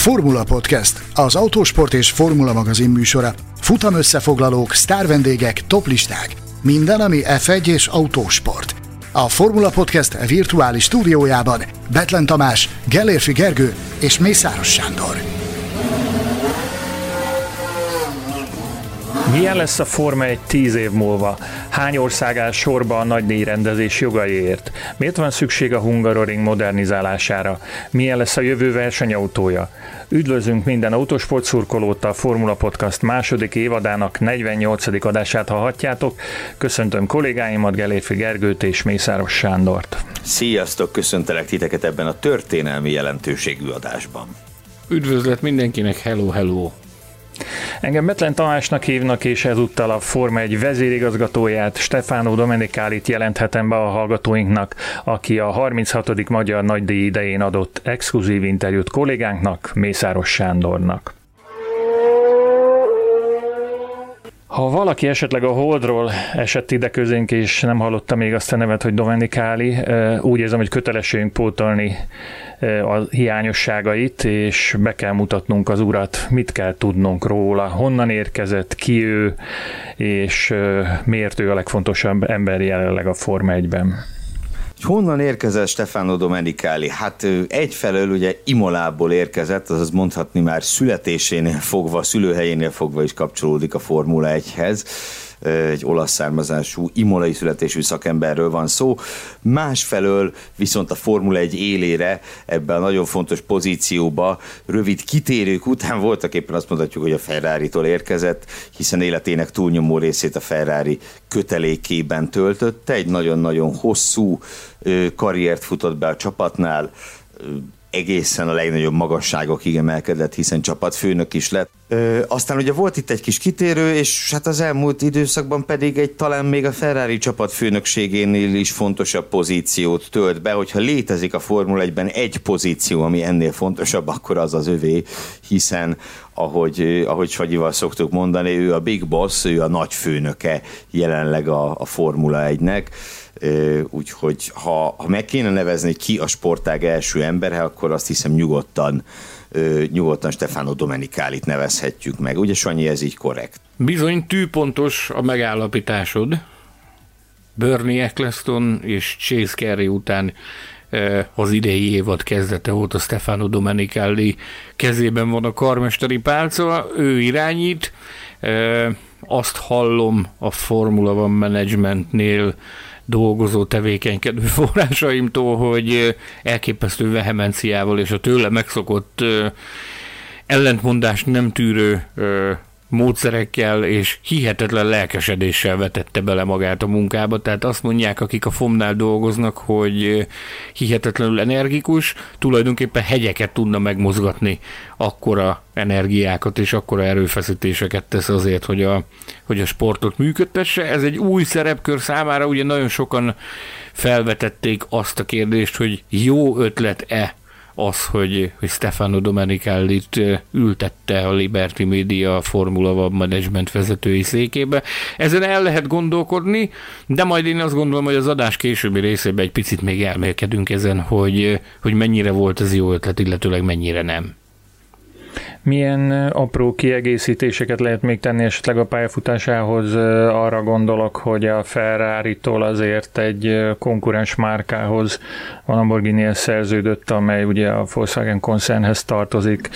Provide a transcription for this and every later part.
Formula Podcast, az autósport és formula magazin műsora. Futam összefoglalók, sztárvendégek, toplisták. Minden, ami F1 és autósport. A Formula Podcast virtuális stúdiójában Betlen Tamás, Gellérfi Gergő és Mészáros Sándor. Milyen lesz a Forma egy tíz év múlva? Hány ország áll sorba a nagy rendezés jogaiért? Miért van szükség a Hungaroring modernizálására? Milyen lesz a jövő versenyautója? Üdvözlünk minden autósport szurkolót a Formula Podcast második évadának 48. adását hallhatjátok. Köszöntöm kollégáimat, Geléfi Gergőt és Mészáros Sándort. Sziasztok, köszöntelek titeket ebben a történelmi jelentőségű adásban. Üdvözlet mindenkinek, hello, hello! Engem Betlen Tamásnak hívnak, és ezúttal a Forma egy vezérigazgatóját, Stefano Domenikálit jelenthetem be a hallgatóinknak, aki a 36. Magyar Nagydíj idején adott exkluzív interjút kollégánknak, Mészáros Sándornak. Ha valaki esetleg a Holdról esett ide közénk, és nem hallotta még azt a nevet, hogy Domenikáli, úgy érzem, hogy kötelességünk pótolni a hiányosságait, és be kell mutatnunk az urat, mit kell tudnunk róla, honnan érkezett, ki ő, és miért ő a legfontosabb ember jelenleg a Forma 1-ben. Honnan érkezett Stefano Domenicali? Hát egyfelől ugye Imolából érkezett, azaz mondhatni már születésénél fogva, szülőhelyénél fogva is kapcsolódik a Formula 1-hez egy olasz származású, imolai születésű szakemberről van szó. Másfelől viszont a Formula 1 élére ebben a nagyon fontos pozícióba rövid kitérők után voltak éppen azt mondhatjuk, hogy a Ferrari-tól érkezett, hiszen életének túlnyomó részét a Ferrari kötelékében töltötte. Egy nagyon-nagyon hosszú karriert futott be a csapatnál, egészen a legnagyobb magasságokig emelkedett, hiszen csapatfőnök is lett. Ö, aztán ugye volt itt egy kis kitérő, és hát az elmúlt időszakban pedig egy talán még a Ferrari csapatfőnökségénél is fontosabb pozíciót tölt be, hogyha létezik a Formula 1-ben egy pozíció, ami ennél fontosabb, akkor az az övé, hiszen ahogy, ahogy Sagyival szoktuk mondani, ő a big boss, ő a nagy főnöke jelenleg a, a Formula 1-nek úgyhogy ha, ha meg kéne nevezni ki a sportág első embere, akkor azt hiszem nyugodtan nyugodtan Stefano Domenikálit nevezhetjük meg. Ugye Sanyi, ez így korrekt? Bizony tűpontos a megállapításod. Bernie Eccleston és Chase Carey után az idei évad kezdete volt a Stefano Domenicali kezében van a karmesteri pálca, ő irányít, azt hallom a Formula One Managementnél, dolgozó, tevékenykedő forrásaimtól, hogy elképesztő vehemenciával és a tőle megszokott ellentmondást nem tűrő módszerekkel és hihetetlen lelkesedéssel vetette bele magát a munkába. Tehát azt mondják, akik a FOM-nál dolgoznak, hogy hihetetlenül energikus, tulajdonképpen hegyeket tudna megmozgatni akkora energiákat és akkora erőfeszítéseket tesz azért, hogy a, hogy a sportot működtesse. Ez egy új szerepkör számára, ugye nagyon sokan felvetették azt a kérdést, hogy jó ötlet-e az, hogy, hogy Stefano Domenicallit ültette a Liberty Media Formula One Management vezetői székébe. Ezen el lehet gondolkodni, de majd én azt gondolom, hogy az adás későbbi részében egy picit még elmélkedünk ezen, hogy, hogy mennyire volt ez jó ötlet, illetőleg mennyire nem. Milyen apró kiegészítéseket lehet még tenni esetleg a pályafutásához? Arra gondolok, hogy a Ferrari-tól azért egy konkurens márkához a lamborghini szerződött, amely ugye a Volkswagen koncernhez tartozik.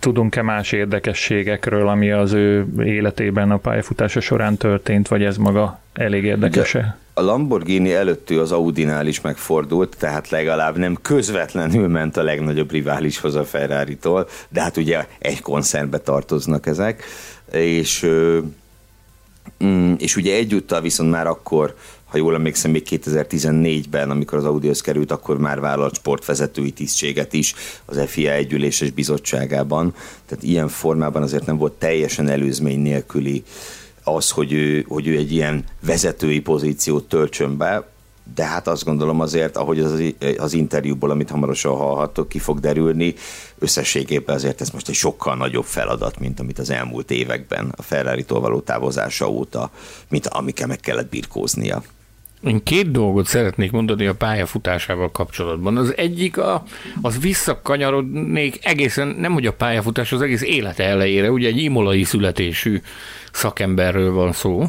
Tudunk-e más érdekességekről, ami az ő életében a pályafutása során történt, vagy ez maga elég érdekes -e? A Lamborghini előttő az Audinál is megfordult, tehát legalább nem közvetlenül ment a legnagyobb riválishoz a Ferrari-tól, de hát ugye egy koncernbe tartoznak ezek, és, mm, és ugye egyúttal viszont már akkor, ha jól emlékszem, még 2014-ben, amikor az Audihoz került, akkor már vállalt sportvezetői tisztséget is az FIA együléses bizottságában, tehát ilyen formában azért nem volt teljesen előzmény nélküli az, hogy ő, hogy ő egy ilyen vezetői pozíciót töltsön be, de hát azt gondolom azért, ahogy az, az interjúból, amit hamarosan hallhattok, ki fog derülni, összességében azért ez most egy sokkal nagyobb feladat, mint amit az elmúlt években a Ferrari-tól való távozása óta, mint amikkel meg kellett birkóznia. Én két dolgot szeretnék mondani a pályafutásával kapcsolatban. Az egyik, a, az visszakanyarodnék egészen, nem hogy a pályafutás, az egész élete elejére, ugye egy imolai születésű szakemberről van szó,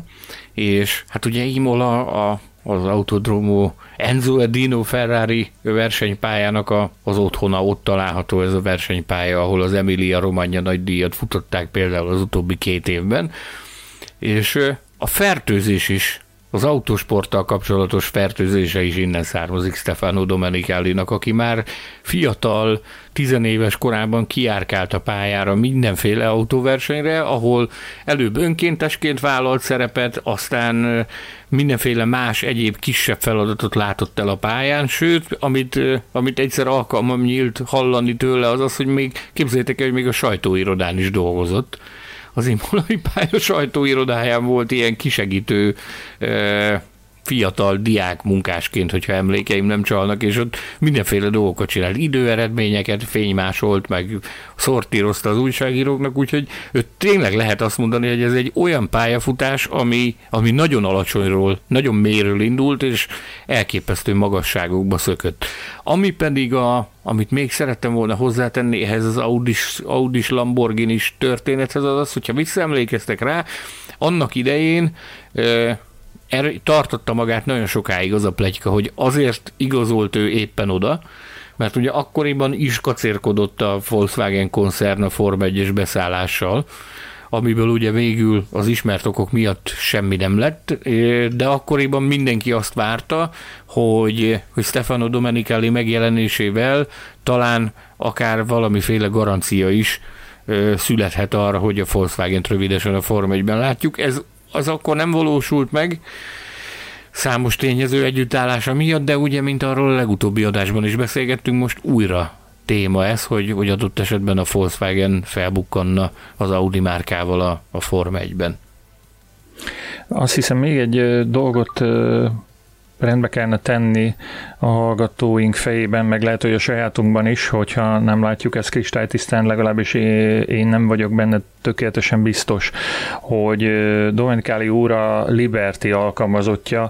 és hát ugye Imola a, az autodromo Enzo Edino Ferrari versenypályának a, az otthona, ott található ez a versenypálya, ahol az Emilia Romagna nagy díjat futották például az utóbbi két évben, és a fertőzés is az autósporttal kapcsolatos fertőzése is innen származik Stefano Domenicali-nak, aki már fiatal, tizenéves korában kiárkált a pályára mindenféle autóversenyre, ahol előbb önkéntesként vállalt szerepet, aztán mindenféle más egyéb kisebb feladatot látott el a pályán, sőt, amit, amit egyszer alkalmam nyílt hallani tőle, az az, hogy még képzeljétek el, hogy még a sajtóirodán is dolgozott az imolai pálya sajtóirodáján volt ilyen kisegítő fiatal diák munkásként, hogyha emlékeim nem csalnak, és ott mindenféle dolgokat csinál, időeredményeket fénymásolt, meg szortírozta az újságíróknak, úgyhogy ő tényleg lehet azt mondani, hogy ez egy olyan pályafutás, ami, ami nagyon alacsonyról, nagyon mélyről indult, és elképesztő magasságokba szökött. Ami pedig a, amit még szerettem volna hozzátenni ehhez az Audis, Audis lamborghini történethez, az az, hogyha visszaemlékeztek rá, annak idején erre tartotta magát nagyon sokáig az a plegyka, hogy azért igazolt ő éppen oda, mert ugye akkoriban is kacérkodott a Volkswagen koncern a Form 1 beszállással, amiből ugye végül az ismert okok miatt semmi nem lett, de akkoriban mindenki azt várta, hogy, hogy Stefano Domenicali megjelenésével talán akár valamiféle garancia is születhet arra, hogy a Volkswagen rövidesen a Form 1-ben látjuk. Ez az akkor nem valósult meg, számos tényező együttállása miatt, de ugye, mint arról a legutóbbi adásban is beszélgettünk, most újra téma ez, hogy, hogy adott esetben a Volkswagen felbukkanna az Audi márkával a, a Form 1-ben. Azt hiszem még egy dolgot rendbe kellene tenni a hallgatóink fejében, meg lehet, hogy a sajátunkban is, hogyha nem látjuk ezt kristálytisztán, legalábbis én nem vagyok benne tökéletesen biztos, hogy Domenikáli úr a Liberty alkalmazottja,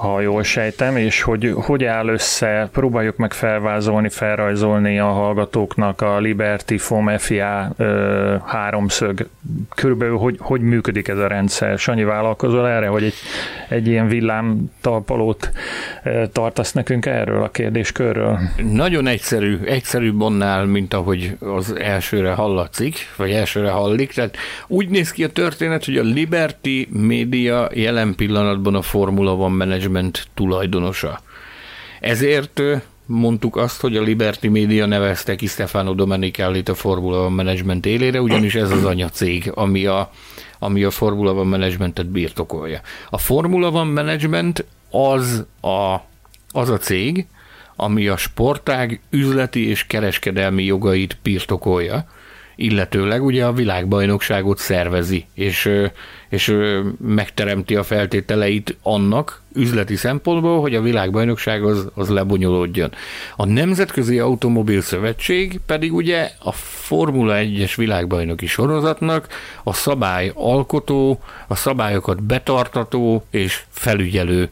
ha jól sejtem, és hogy hogy áll össze, próbáljuk meg felvázolni, felrajzolni a hallgatóknak a Liberty Foam FIA ö, háromszög, körülbelül hogy, hogy működik ez a rendszer. Sanyi vállalkozol erre, hogy egy, egy ilyen villám talpalót tartasz nekünk erről a kérdéskörről? Nagyon egyszerű, egyszerűbb annál, mint ahogy az elsőre hallatszik, vagy elsőre hallik. Tehát úgy néz ki a történet, hogy a Liberty Media jelen pillanatban a Formula One Management tulajdonosa. Ezért mondtuk azt, hogy a Liberty Media nevezte ki Stefano Domenicali a Formula One Management élére, ugyanis ez az anyacég, ami a, ami a Formula One Managementet birtokolja. A Formula One Management az a, az a cég, ami a sportág üzleti és kereskedelmi jogait birtokolja, illetőleg ugye a világbajnokságot szervezi, és, és megteremti a feltételeit annak üzleti szempontból, hogy a világbajnokság az, az lebonyolódjon. A Nemzetközi Automobil Szövetség pedig ugye a Formula 1-es világbajnoki sorozatnak a szabály alkotó, a szabályokat betartató és felügyelő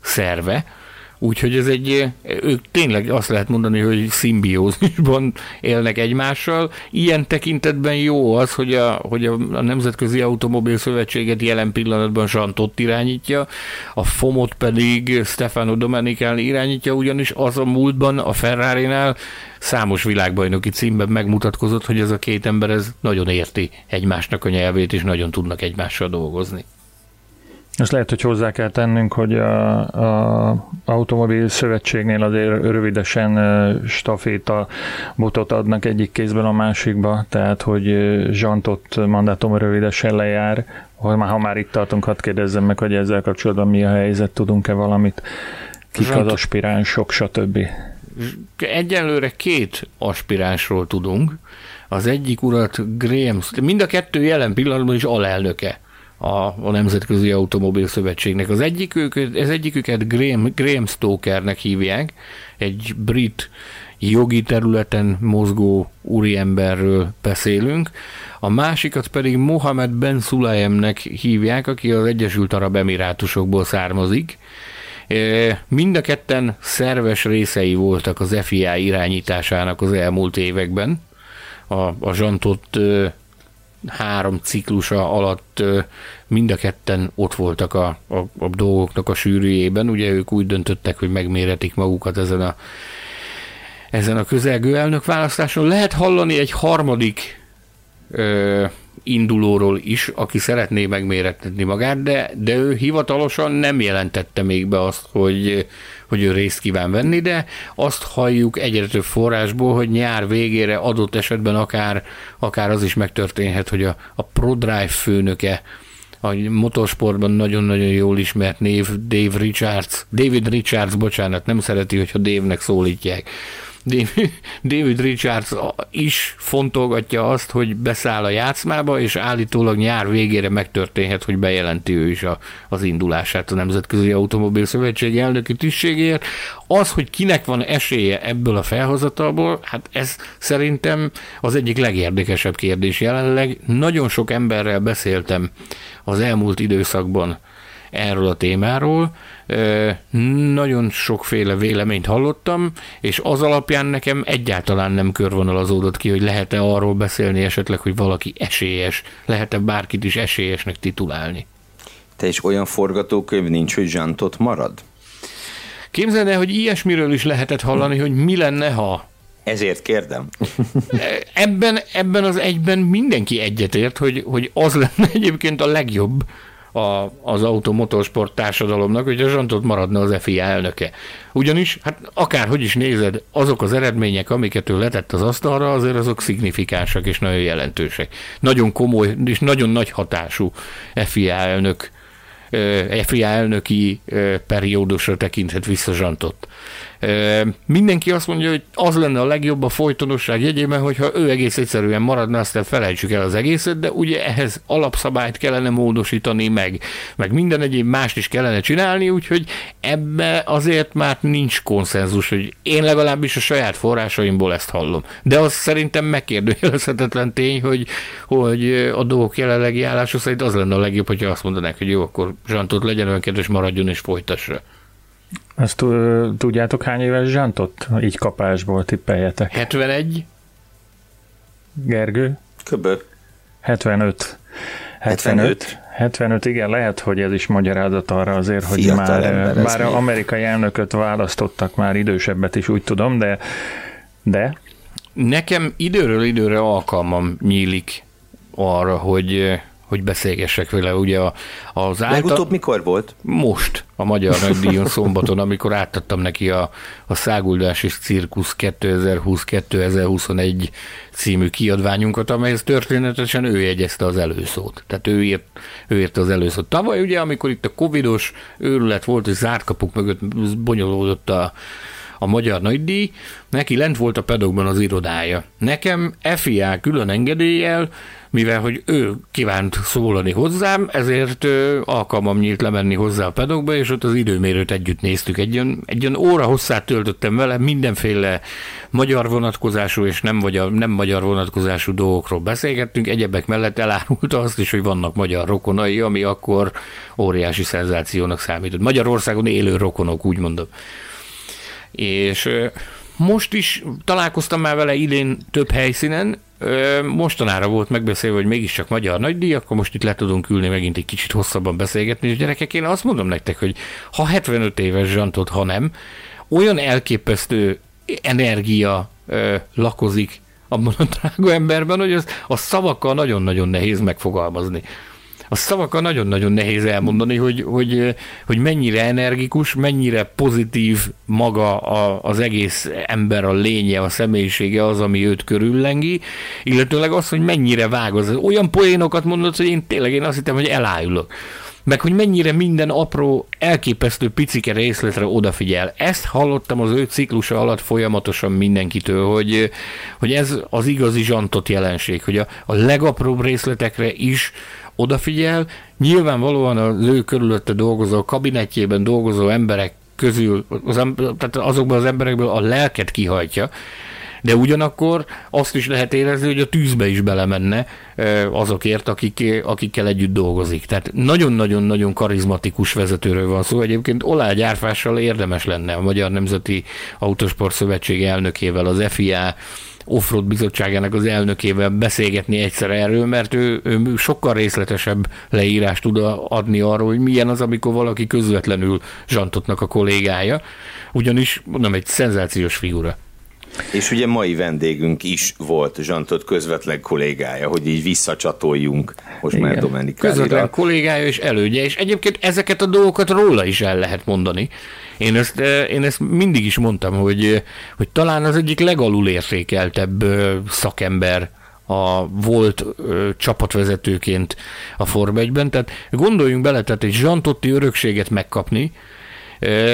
szerve, Úgyhogy ez egy, ők tényleg azt lehet mondani, hogy szimbiózisban élnek egymással. Ilyen tekintetben jó az, hogy a, hogy a, Nemzetközi Automobil Szövetséget jelen pillanatban Santott irányítja, a FOMot pedig Stefano Domenicali irányítja, ugyanis az a múltban a Ferrari-nál számos világbajnoki címben megmutatkozott, hogy ez a két ember ez nagyon érti egymásnak a nyelvét, és nagyon tudnak egymással dolgozni. Ezt lehet, hogy hozzá kell tennünk, hogy a, a Automobil Szövetségnél azért rövidesen staféta botot adnak egyik kézben a másikba, tehát hogy Zsantott mandátum rövidesen lejár. Ha már, ha már itt tartunk, hadd kérdezzem meg, hogy ezzel kapcsolatban mi a helyzet, tudunk-e valamit, kik Zsant... az aspiránsok, stb. Egyelőre két aspiránsról tudunk. Az egyik urat Graham, mind a kettő jelen pillanatban is alelnöke a, a Nemzetközi Automobil Szövetségnek. Az egyikük, ez egyiküket Graham, Graham Stokernek hívják, egy brit jogi területen mozgó úriemberről beszélünk, a másikat pedig Mohamed Ben Sulayemnek hívják, aki az Egyesült Arab Emirátusokból származik, Mind a ketten szerves részei voltak az FIA irányításának az elmúlt években. A, a zsantott három ciklusa alatt mind a ketten ott voltak a, a, a dolgoknak a sűrűjében. Ugye ők úgy döntöttek, hogy megméretik magukat ezen a, ezen a közelgő elnök választáson. Lehet hallani egy harmadik indulóról is, aki szeretné megmérettetni magát, de, de ő hivatalosan nem jelentette még be azt, hogy, hogy ő részt kíván venni, de azt halljuk egyre több forrásból, hogy nyár végére adott esetben akár, akár az is megtörténhet, hogy a, a ProDrive főnöke a motorsportban nagyon-nagyon jól ismert név Dave Richards, David Richards, bocsánat, nem szereti, hogyha Dave-nek szólítják David Richards is fontolgatja azt, hogy beszáll a játszmába, és állítólag nyár végére megtörténhet, hogy bejelenti ő is a, az indulását a Nemzetközi Automobil Szövetség elnöki tisztségéért. Az, hogy kinek van esélye ebből a felhozatalból, hát ez szerintem az egyik legérdekesebb kérdés jelenleg. Nagyon sok emberrel beszéltem az elmúlt időszakban erről a témáról. Nagyon sokféle véleményt hallottam, és az alapján nekem egyáltalán nem körvonalazódott ki, hogy lehet-e arról beszélni esetleg, hogy valaki esélyes, lehet-e bárkit is esélyesnek titulálni. Te is olyan forgatókönyv nincs, hogy zsantot marad? Képzeld el, hogy ilyesmiről is lehetett hallani, hogy mi lenne, ha ezért kérdem. ebben, ebben az egyben mindenki egyetért, hogy, hogy az lenne egyébként a legjobb, a, az automotorsport társadalomnak, hogy a Zsantot maradna az FIA elnöke. Ugyanis, hát akárhogy is nézed, azok az eredmények, amiket ő letett az asztalra, azért azok szignifikánsak és nagyon jelentősek. Nagyon komoly és nagyon nagy hatású FIA elnök FIA elnöki periódusra tekinthet vissza Zsantot. Mindenki azt mondja, hogy az lenne a legjobb a folytonosság jegyében, hogyha ő egész egyszerűen maradna, aztán felejtsük el az egészet, de ugye ehhez alapszabályt kellene módosítani, meg, meg minden egyéb mást is kellene csinálni, úgyhogy ebbe azért már nincs konszenzus, hogy én legalábbis a saját forrásaimból ezt hallom. De az szerintem megkérdőjelezhetetlen tény, hogy, hogy a dolgok jelenlegi állása szerint az lenne a legjobb, hogyha azt mondanák, hogy jó, akkor Zsantot legyen olyan kedves, maradjon és folytassa. Azt tudjátok hány éves zsántott? Így kapásból tippeljetek. 71? Gergő? Köbö. 75. 75. 75, igen, lehet, hogy ez is magyarázat arra azért, hogy Fiatal már, ember, már amerikai elnököt választottak, már idősebbet is úgy tudom, de, de... Nekem időről időre alkalmam nyílik arra, hogy hogy beszélgessek vele. Ugye az által... Legutóbb mikor volt? Most, a Magyar Nagydíjon szombaton, amikor átadtam neki a, a Száguldás és Cirkusz 2020-2021 című kiadványunkat, amelyhez történetesen ő jegyezte az előszót. Tehát ő írt, ő írt az előszót. Tavaly ugye, amikor itt a covidos őrület volt, és zárt kapuk mögött bonyolódott a, a magyar nagydíj, neki lent volt a pedokban az irodája. Nekem FIA külön engedéllyel mivel hogy ő kívánt szólani hozzám, ezért alkalmam nyílt lemenni hozzá a pedokba, és ott az időmérőt együtt néztük. Egy olyan, óra hosszát töltöttem vele, mindenféle magyar vonatkozású és nem, magyar, nem magyar vonatkozású dolgokról beszélgettünk, egyebek mellett elárulta azt is, hogy vannak magyar rokonai, ami akkor óriási szenzációnak számított. Magyarországon élő rokonok, úgy mondom. És most is találkoztam már vele idén több helyszínen, mostanára volt megbeszélve, hogy mégiscsak magyar nagydíj, akkor most itt le tudunk ülni megint egy kicsit hosszabban beszélgetni, és gyerekek, én azt mondom nektek, hogy ha 75 éves zsantot, ha nem, olyan elképesztő energia ö, lakozik abban a drága emberben, hogy az, a szavakkal nagyon-nagyon nehéz megfogalmazni a szavakkal nagyon-nagyon nehéz elmondani, hogy, hogy, hogy mennyire energikus, mennyire pozitív maga a, az egész ember, a lénye, a személyisége az, ami őt körüllengi, illetőleg az, hogy mennyire vág az. Olyan poénokat mondott, hogy én tényleg én azt hittem, hogy elájulok meg hogy mennyire minden apró, elképesztő picike részletre odafigyel. Ezt hallottam az ő ciklusa alatt folyamatosan mindenkitől, hogy, hogy ez az igazi zsantott jelenség, hogy a, a legapróbb részletekre is odafigyel. Nyilvánvalóan az ő körülötte dolgozó, kabinetjében dolgozó emberek közül, az, tehát azokban az emberekből a lelket kihajtja, de ugyanakkor azt is lehet érezni, hogy a tűzbe is belemenne azokért, akik, akikkel együtt dolgozik. Tehát nagyon-nagyon-nagyon karizmatikus vezetőről van szó. Egyébként Olá Gyárfással érdemes lenne a Magyar Nemzeti Autosport Szövetség elnökével, az FIA offroad bizottságának az elnökével beszélgetni egyszer erről, mert ő, ő sokkal részletesebb leírást tud adni arról, hogy milyen az, amikor valaki közvetlenül zsantotnak a kollégája, ugyanis mondom, egy szenzációs figura. És ugye mai vendégünk is volt Zsantot közvetlen kollégája, hogy így visszacsatoljunk most Igen. már Domenikára. Közvetlen kollégája és elődje, és egyébként ezeket a dolgokat róla is el lehet mondani. Én ezt, én ezt mindig is mondtam, hogy, hogy talán az egyik legalul értékeltebb szakember a volt csapatvezetőként a Form 1-ben. Tehát gondoljunk bele, tehát egy zsantotti örökséget megkapni,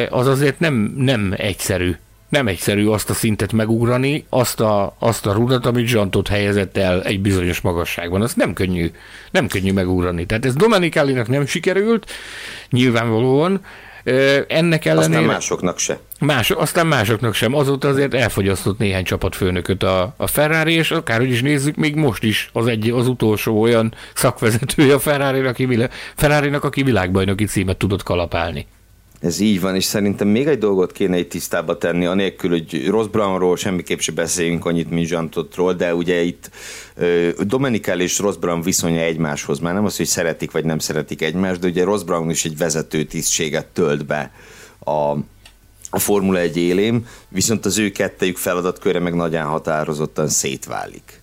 az azért nem, nem egyszerű nem egyszerű azt a szintet megugrani, azt a, azt a rudat, amit Zsantot helyezett el egy bizonyos magasságban. Az nem könnyű, nem könnyű megugrani. Tehát ez Domenikálinak nem sikerült, nyilvánvalóan, ennek ellenére... Aztán másoknak se. Más, aztán másoknak sem. Azóta azért elfogyasztott néhány csapatfőnököt a, a Ferrari, és akárhogy is nézzük, még most is az egy, az utolsó olyan szakvezetője a Ferrari-nak, aki, Ferrari-nak, aki világbajnoki címet tudott kalapálni. Ez így van, és szerintem még egy dolgot kéne itt tisztába tenni, anélkül, hogy Ross Brownról semmiképp se beszéljünk annyit, mint Zsantotról, de ugye itt Dominical és Ross Brown viszonya egymáshoz, már nem az, hogy szeretik vagy nem szeretik egymást, de ugye Ross Brown is egy vezető tisztséget tölt be a, a Formula 1 élén, viszont az ő kettejük feladatköre meg nagyon határozottan szétválik.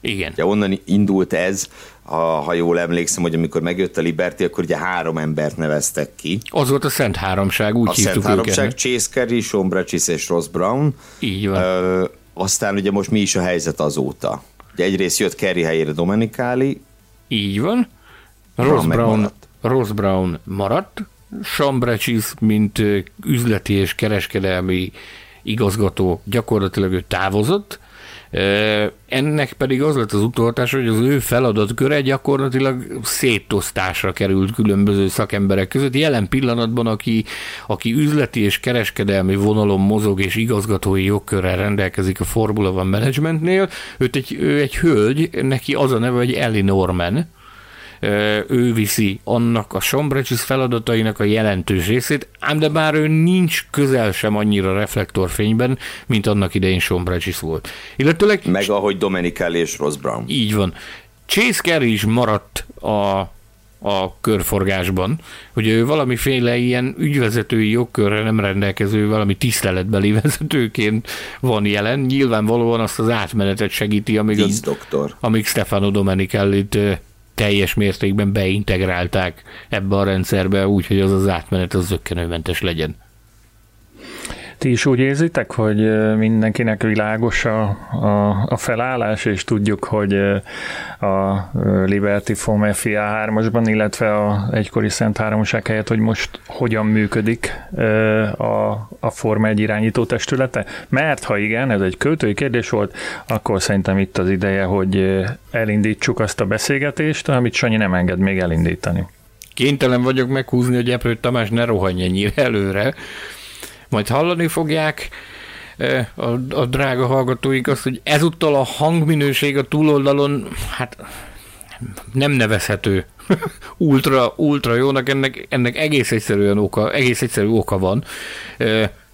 Igen. Ugye onnan indult ez, ha, ha jól emlékszem, hogy amikor megjött a Liberty, akkor ugye három embert neveztek ki. Az volt a Szent Háromság, úgy a hívtuk Szent Háromság, őket. Chase Carey, Sean Bratchis és Ross Brown. Így van. Ö, aztán ugye most mi is a helyzet azóta? Ugye egyrészt jött Kerry helyére Domenikáli. Így van. Ross Brown, Ross Brown maradt. Sean Bratchis, mint üzleti és kereskedelmi igazgató gyakorlatilag ő távozott, ennek pedig az lett az utoltás, hogy az ő feladatköre gyakorlatilag szétosztásra került különböző szakemberek között. Jelen pillanatban, aki, aki üzleti és kereskedelmi vonalon mozog és igazgatói jogkörrel rendelkezik a Formula One Managementnél, őt egy, ő egy hölgy, neki az a neve, hogy Ellie Norman, ő viszi annak a Sombrecsis feladatainak a jelentős részét, ám de bár ő nincs közel sem annyira reflektorfényben, mint annak idején Sombrecsis volt. Illetőleg... Meg ahogy Domenical és Ross Brown. Így van. Chase Carey is maradt a a körforgásban, hogy ő valamiféle ilyen ügyvezetői jogkörre nem rendelkező, valami tiszteletbeli vezetőként van jelen. Nyilvánvalóan azt az átmenetet segíti, amíg, a, amíg Stefano Domenicellit teljes mértékben beintegrálták ebbe a rendszerbe, úgyhogy az az átmenet az zöggenőmentes legyen. Ti is úgy érzitek, hogy mindenkinek világos a, a, a felállás, és tudjuk, hogy a Liberty Foam FIA 3-asban, illetve a egykori Szent Háromság helyett, hogy most hogyan működik a, a Forma 1 irányító testülete? Mert ha igen, ez egy költői kérdés volt, akkor szerintem itt az ideje, hogy elindítsuk azt a beszélgetést, amit Sanyi nem enged még elindítani. Kénytelen vagyok meghúzni, hogy Eprő Tamás ne rohanj ennyire előre, majd hallani fogják a, a drága hallgatóik azt, hogy ezúttal a hangminőség a túloldalon, hát nem nevezhető ultra, ultra jónak, ennek, ennek egész egyszerűen oka, egész egyszerű oka van.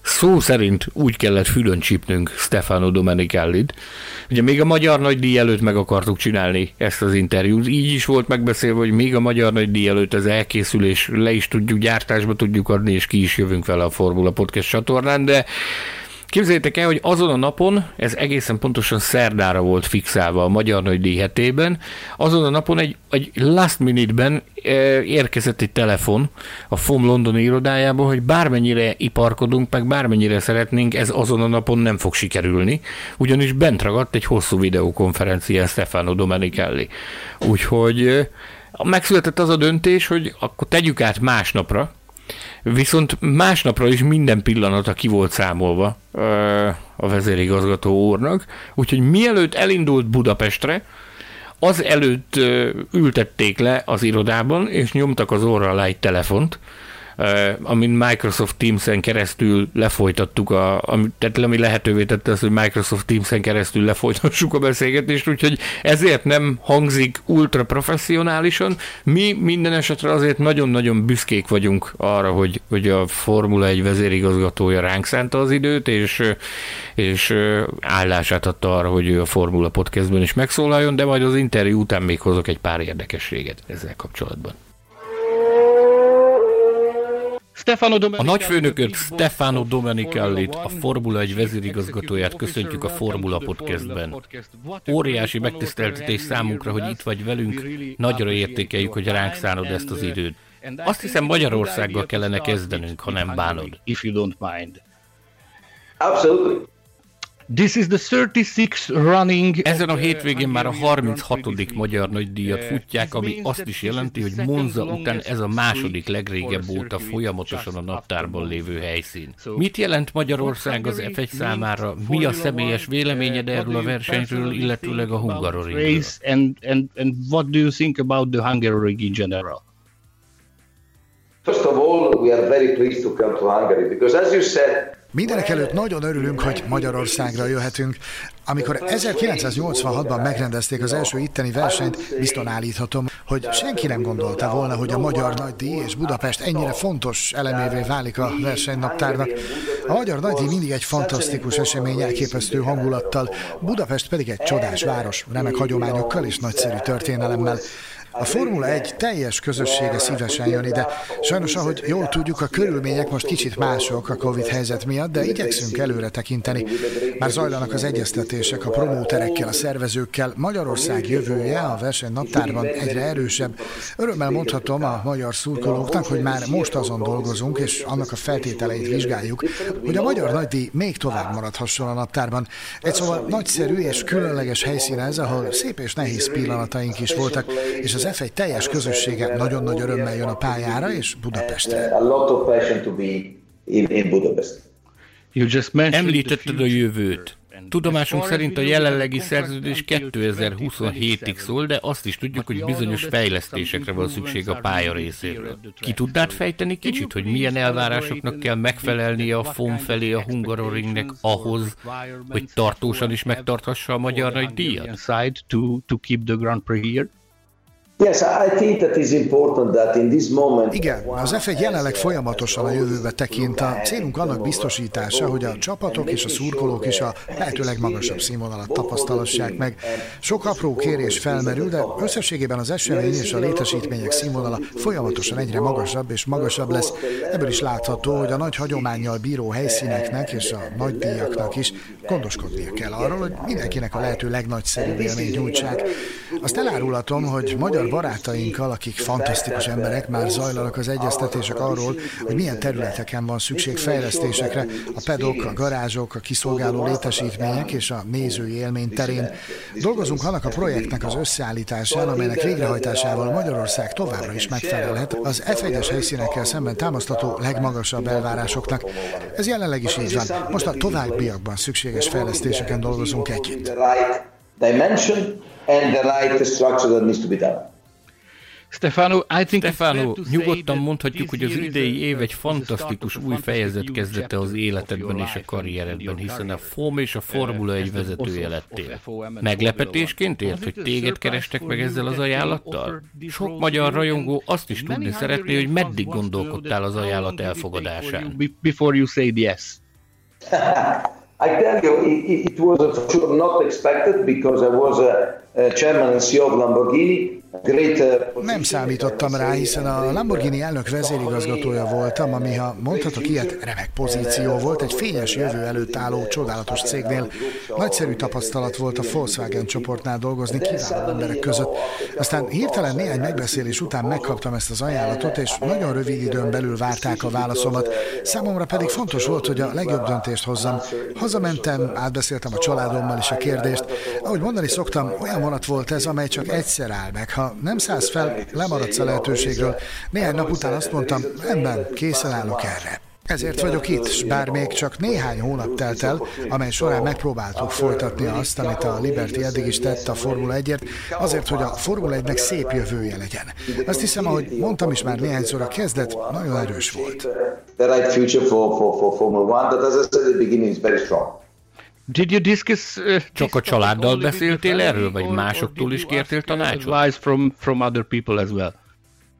Szó szerint úgy kellett fülön csípnünk Stefano Domenicallit. Ugye még a Magyar Nagy Díj előtt meg akartuk csinálni ezt az interjút. Így is volt megbeszélve, hogy még a Magyar Nagy Díj előtt ez elkészül, és le is tudjuk, gyártásba tudjuk adni, és ki is jövünk vele a Formula Podcast csatornán, de Képzeljétek el, hogy azon a napon, ez egészen pontosan szerdára volt fixálva a Magyar Nagy hetében, azon a napon egy, egy last minute-ben e, érkezett egy telefon a FOM Londoni irodájába, hogy bármennyire iparkodunk, meg bármennyire szeretnénk, ez azon a napon nem fog sikerülni, ugyanis bent ragadt egy hosszú videokonferencia Stefano Domenicali. Úgyhogy e, megszületett az a döntés, hogy akkor tegyük át másnapra, Viszont másnapra is minden pillanata ki volt számolva a vezérigazgató úrnak, úgyhogy mielőtt elindult Budapestre, az előtt ültették le az irodában, és nyomtak az orra alá egy telefont, amin Microsoft Teams-en keresztül lefolytattuk, a, ami, tehát ami lehetővé tette azt, hogy Microsoft Teams-en keresztül lefolytassuk a beszélgetést, úgyhogy ezért nem hangzik ultra professzionálisan. Mi minden esetre azért nagyon-nagyon büszkék vagyunk arra, hogy, hogy a Formula 1 vezérigazgatója ránk szánta az időt, és, és állását adta arra, hogy ő a Formula Podcastben is megszólaljon, de majd az interjú után még hozok egy pár érdekességet ezzel kapcsolatban. A nagyfőnököt Stefano Domenicellit, a Formula 1 vezérigazgatóját köszöntjük a Formula Podcastben. Óriási megtiszteltetés számunkra, hogy itt vagy velünk, nagyra értékeljük, hogy ránk szánod ezt az időt. Azt hiszem Magyarországgal kellene kezdenünk, ha nem bánod. Absolutely. This is the 36 running... Ezen a hétvégén már a 36. magyar nagydíjat futják, ami azt is jelenti, hogy Monza után ez a második legrégebb óta folyamatosan a naptárban lévő helyszín. Mit jelent Magyarország az F1 számára? Mi a személyes véleményed erről a versenyről, illetőleg a Hungaroringről? And, and, and what do you think about the Hungaroring in general? First of all, we are very pleased to come to Hungary because as you said, Mindenek előtt nagyon örülünk, hogy Magyarországra jöhetünk. Amikor 1986-ban megrendezték az első itteni versenyt, bizton állíthatom, hogy senki nem gondolta volna, hogy a Magyar Nagydíj és Budapest ennyire fontos elemévé válik a versenynaptárnak. A Magyar Nagydíj mindig egy fantasztikus esemény, elképesztő hangulattal, Budapest pedig egy csodás város, remek hagyományokkal és nagyszerű történelemmel. A Formula 1 teljes közössége szívesen jön ide. Sajnos, ahogy jól tudjuk, a körülmények most kicsit mások a Covid helyzet miatt, de igyekszünk előre tekinteni. Már zajlanak az egyeztetések a promóterekkel, a szervezőkkel. Magyarország jövője a verseny naptárban egyre erősebb. Örömmel mondhatom a magyar szurkolóknak, hogy már most azon dolgozunk, és annak a feltételeit vizsgáljuk, hogy a magyar nagydíj még tovább maradhasson a naptárban. Egy szóval nagyszerű és különleges helyszín ez, ahol szép és nehéz pillanataink is voltak, és az F1 teljes közössége nagyon nagy örömmel jön a pályára és Budapestre. Említetted a jövőt. Tudomásunk szerint a jelenlegi szerződés 2027-ig szól, de azt is tudjuk, hogy bizonyos fejlesztésekre van szükség a pálya részéről. Ki tudnád fejteni kicsit, hogy milyen elvárásoknak kell megfelelnie a FOM felé a Hungaroringnek ahhoz, hogy tartósan is megtarthassa a magyar nagy díjat? Igen, az F1 jelenleg folyamatosan a jövőbe tekint. A célunk annak biztosítása, hogy a csapatok és a szurkolók is a lehető legmagasabb színvonalat tapasztalassák meg. Sok apró kérés felmerül, de összességében az esemény és a létesítmények színvonala folyamatosan egyre magasabb és magasabb lesz. Ebből is látható, hogy a nagy hagyományjal bíró helyszíneknek és a nagy díjaknak is gondoskodnia kell arról, hogy mindenkinek a lehető legnagyszerűbb élményt nyújtsák. Azt elárulhatom, hogy magyar barátainkkal, akik fantasztikus emberek, már zajlanak az egyeztetések arról, hogy milyen területeken van szükség fejlesztésekre, a pedok, a garázsok, a kiszolgáló létesítmények és a nézői élmény terén. Dolgozunk annak a projektnek az összeállításán, amelynek végrehajtásával Magyarország továbbra is megfelelhet az F1-es helyszínekkel szemben támasztató legmagasabb elvárásoknak. Ez jelenleg is így van. Most a továbbiakban szükséges fejlesztéseken dolgozunk együtt. dimension and the right structure that needs to be done. Stefano, I think Stefano, nyugodtan mondhatjuk, hogy az idei év egy fantasztikus új fejezet kezdete az életedben és a karrieredben, hiszen a FOM és a Formula 1 vezetője lettél. Meglepetésként ért, hogy téged kerestek meg ezzel az ajánlattal? Sok magyar rajongó azt is tudni szeretné, hogy meddig gondolkodtál az ajánlat elfogadásán. Before you say yes. I tell you, it, it was for sure not expected because I was a, a chairman and CEO of Lamborghini Uh, Nem számítottam rá, hiszen a Lamborghini elnök vezérigazgatója voltam, ami, ha mondhatok ilyet, remek pozíció volt, egy fényes jövő előtt álló csodálatos cégnél. Nagyszerű tapasztalat volt a Volkswagen csoportnál dolgozni kiváló emberek között. Aztán hirtelen néhány megbeszélés után megkaptam ezt az ajánlatot, és nagyon rövid időn belül várták a válaszomat. Számomra pedig fontos volt, hogy a legjobb döntést hozzam. Hazamentem, átbeszéltem a családommal is a kérdést. Ahogy mondani szoktam, olyan vonat volt ez, amely csak egyszer áll meg. Ha nem szállsz fel, lemaradsz a lehetőségről. Néhány nap után azt mondtam, rendben, készen állok erre. Ezért vagyok itt, s bár még csak néhány hónap telt el, amely során megpróbáltuk folytatni azt, amit a Liberty eddig is tett a Formula 1-ért, azért, hogy a Formula 1-nek szép jövője legyen. Azt hiszem, ahogy mondtam is már néhányszor, a kezdet nagyon erős volt. Did you discuss, uh, Csak a családdal beszéltél erről, vagy másoktól is kértél tanácsot? Advice from, from other people as well.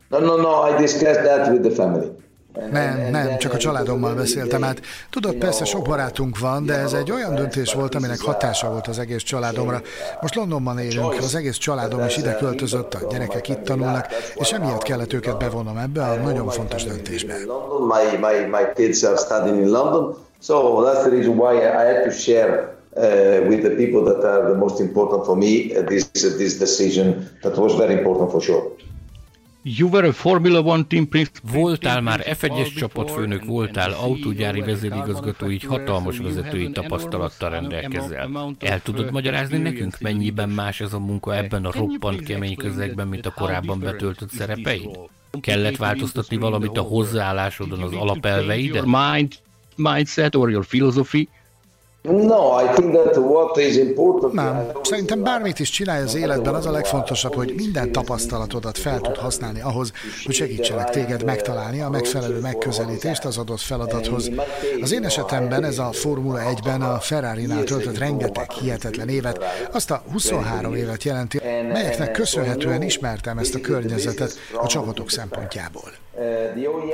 No, no, no, I discussed that with the family. Nem, nem, csak a családommal beszéltem át. Tudod, persze sok barátunk van, de ez egy olyan döntés volt, aminek hatása volt az egész családomra. Most Londonban élünk, az egész családom is ide költözött, a gyerekek itt tanulnak, és emiatt kellett őket bevonnom ebbe a nagyon fontos döntésbe. My, my, my kids are studying in London, so that's the reason why I had to share Uh, with the people that are the most important for me, uh, this, uh, this decision that was very important for sure. You were a Formula One team Voltál már F1-es csapatfőnök, voltál autógyári vezérigazgató, így hatalmas vezetői tapasztalattal rendelkezel. El tudod magyarázni nekünk, mennyiben más ez a munka ebben a roppant kemény közegben, mint a korábban betöltött szerepeid? Kellett változtatni valamit a hozzáállásodon, az alapelveiden? Mind, mindset or your philosophy No, I think that what is important. Nem, szerintem bármit is csinálj az életben, az a legfontosabb, hogy minden tapasztalatodat fel tud használni ahhoz, hogy segítsenek téged megtalálni a megfelelő megközelítést az adott feladathoz. Az én esetemben ez a Formula 1-ben a Ferrari-nál töltött rengeteg hihetetlen évet, azt a 23 évet jelenti, melyeknek köszönhetően ismertem ezt a környezetet a csapatok szempontjából.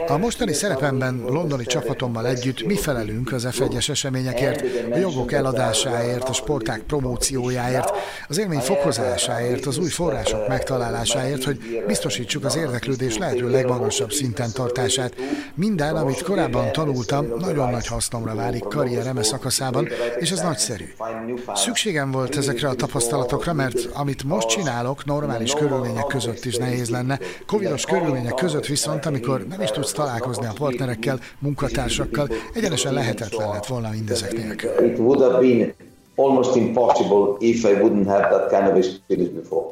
A mostani szerepemben londoni csapatommal együtt mi felelünk az F1-es eseményekért, a jogok eladásáért, a sporták promóciójáért, az élmény fokozásáért, az új források megtalálásáért, hogy biztosítsuk az érdeklődés lehető legmagasabb szinten tartását. Minden, amit korábban tanultam, nagyon nagy hasznomra válik karrierem szakaszában, és ez nagyszerű. Szükségem volt ezekre a tapasztalatokra, mert amit most csinálok, normális körülmények között is nehéz lenne, covidos körülmények között viszont, amikor nem is tudsz találkozni a partnerekkel, munkatársakkal, egyenesen lehetetlen lett volna mindezek nélkül. It would have been almost impossible if I wouldn't have that kind of experience before.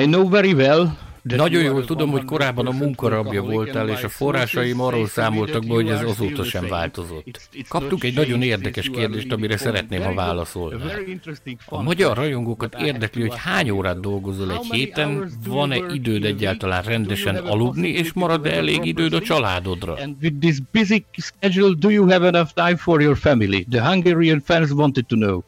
I know very well de Nagyon jól tudom, hogy korábban a munkarabja voltál, és a forrásaim arról számoltak be, hogy ez azóta sem változott. Kaptuk egy nagyon érdekes kérdést, amire szeretném, ha válaszolni. A magyar rajongókat érdekli, hogy hány órát dolgozol egy héten, van-e időd egyáltalán rendesen aludni, és marad-e elég időd a családodra? And with this busy schedule, do you have enough time for your family? The Hungarian fans wanted to know.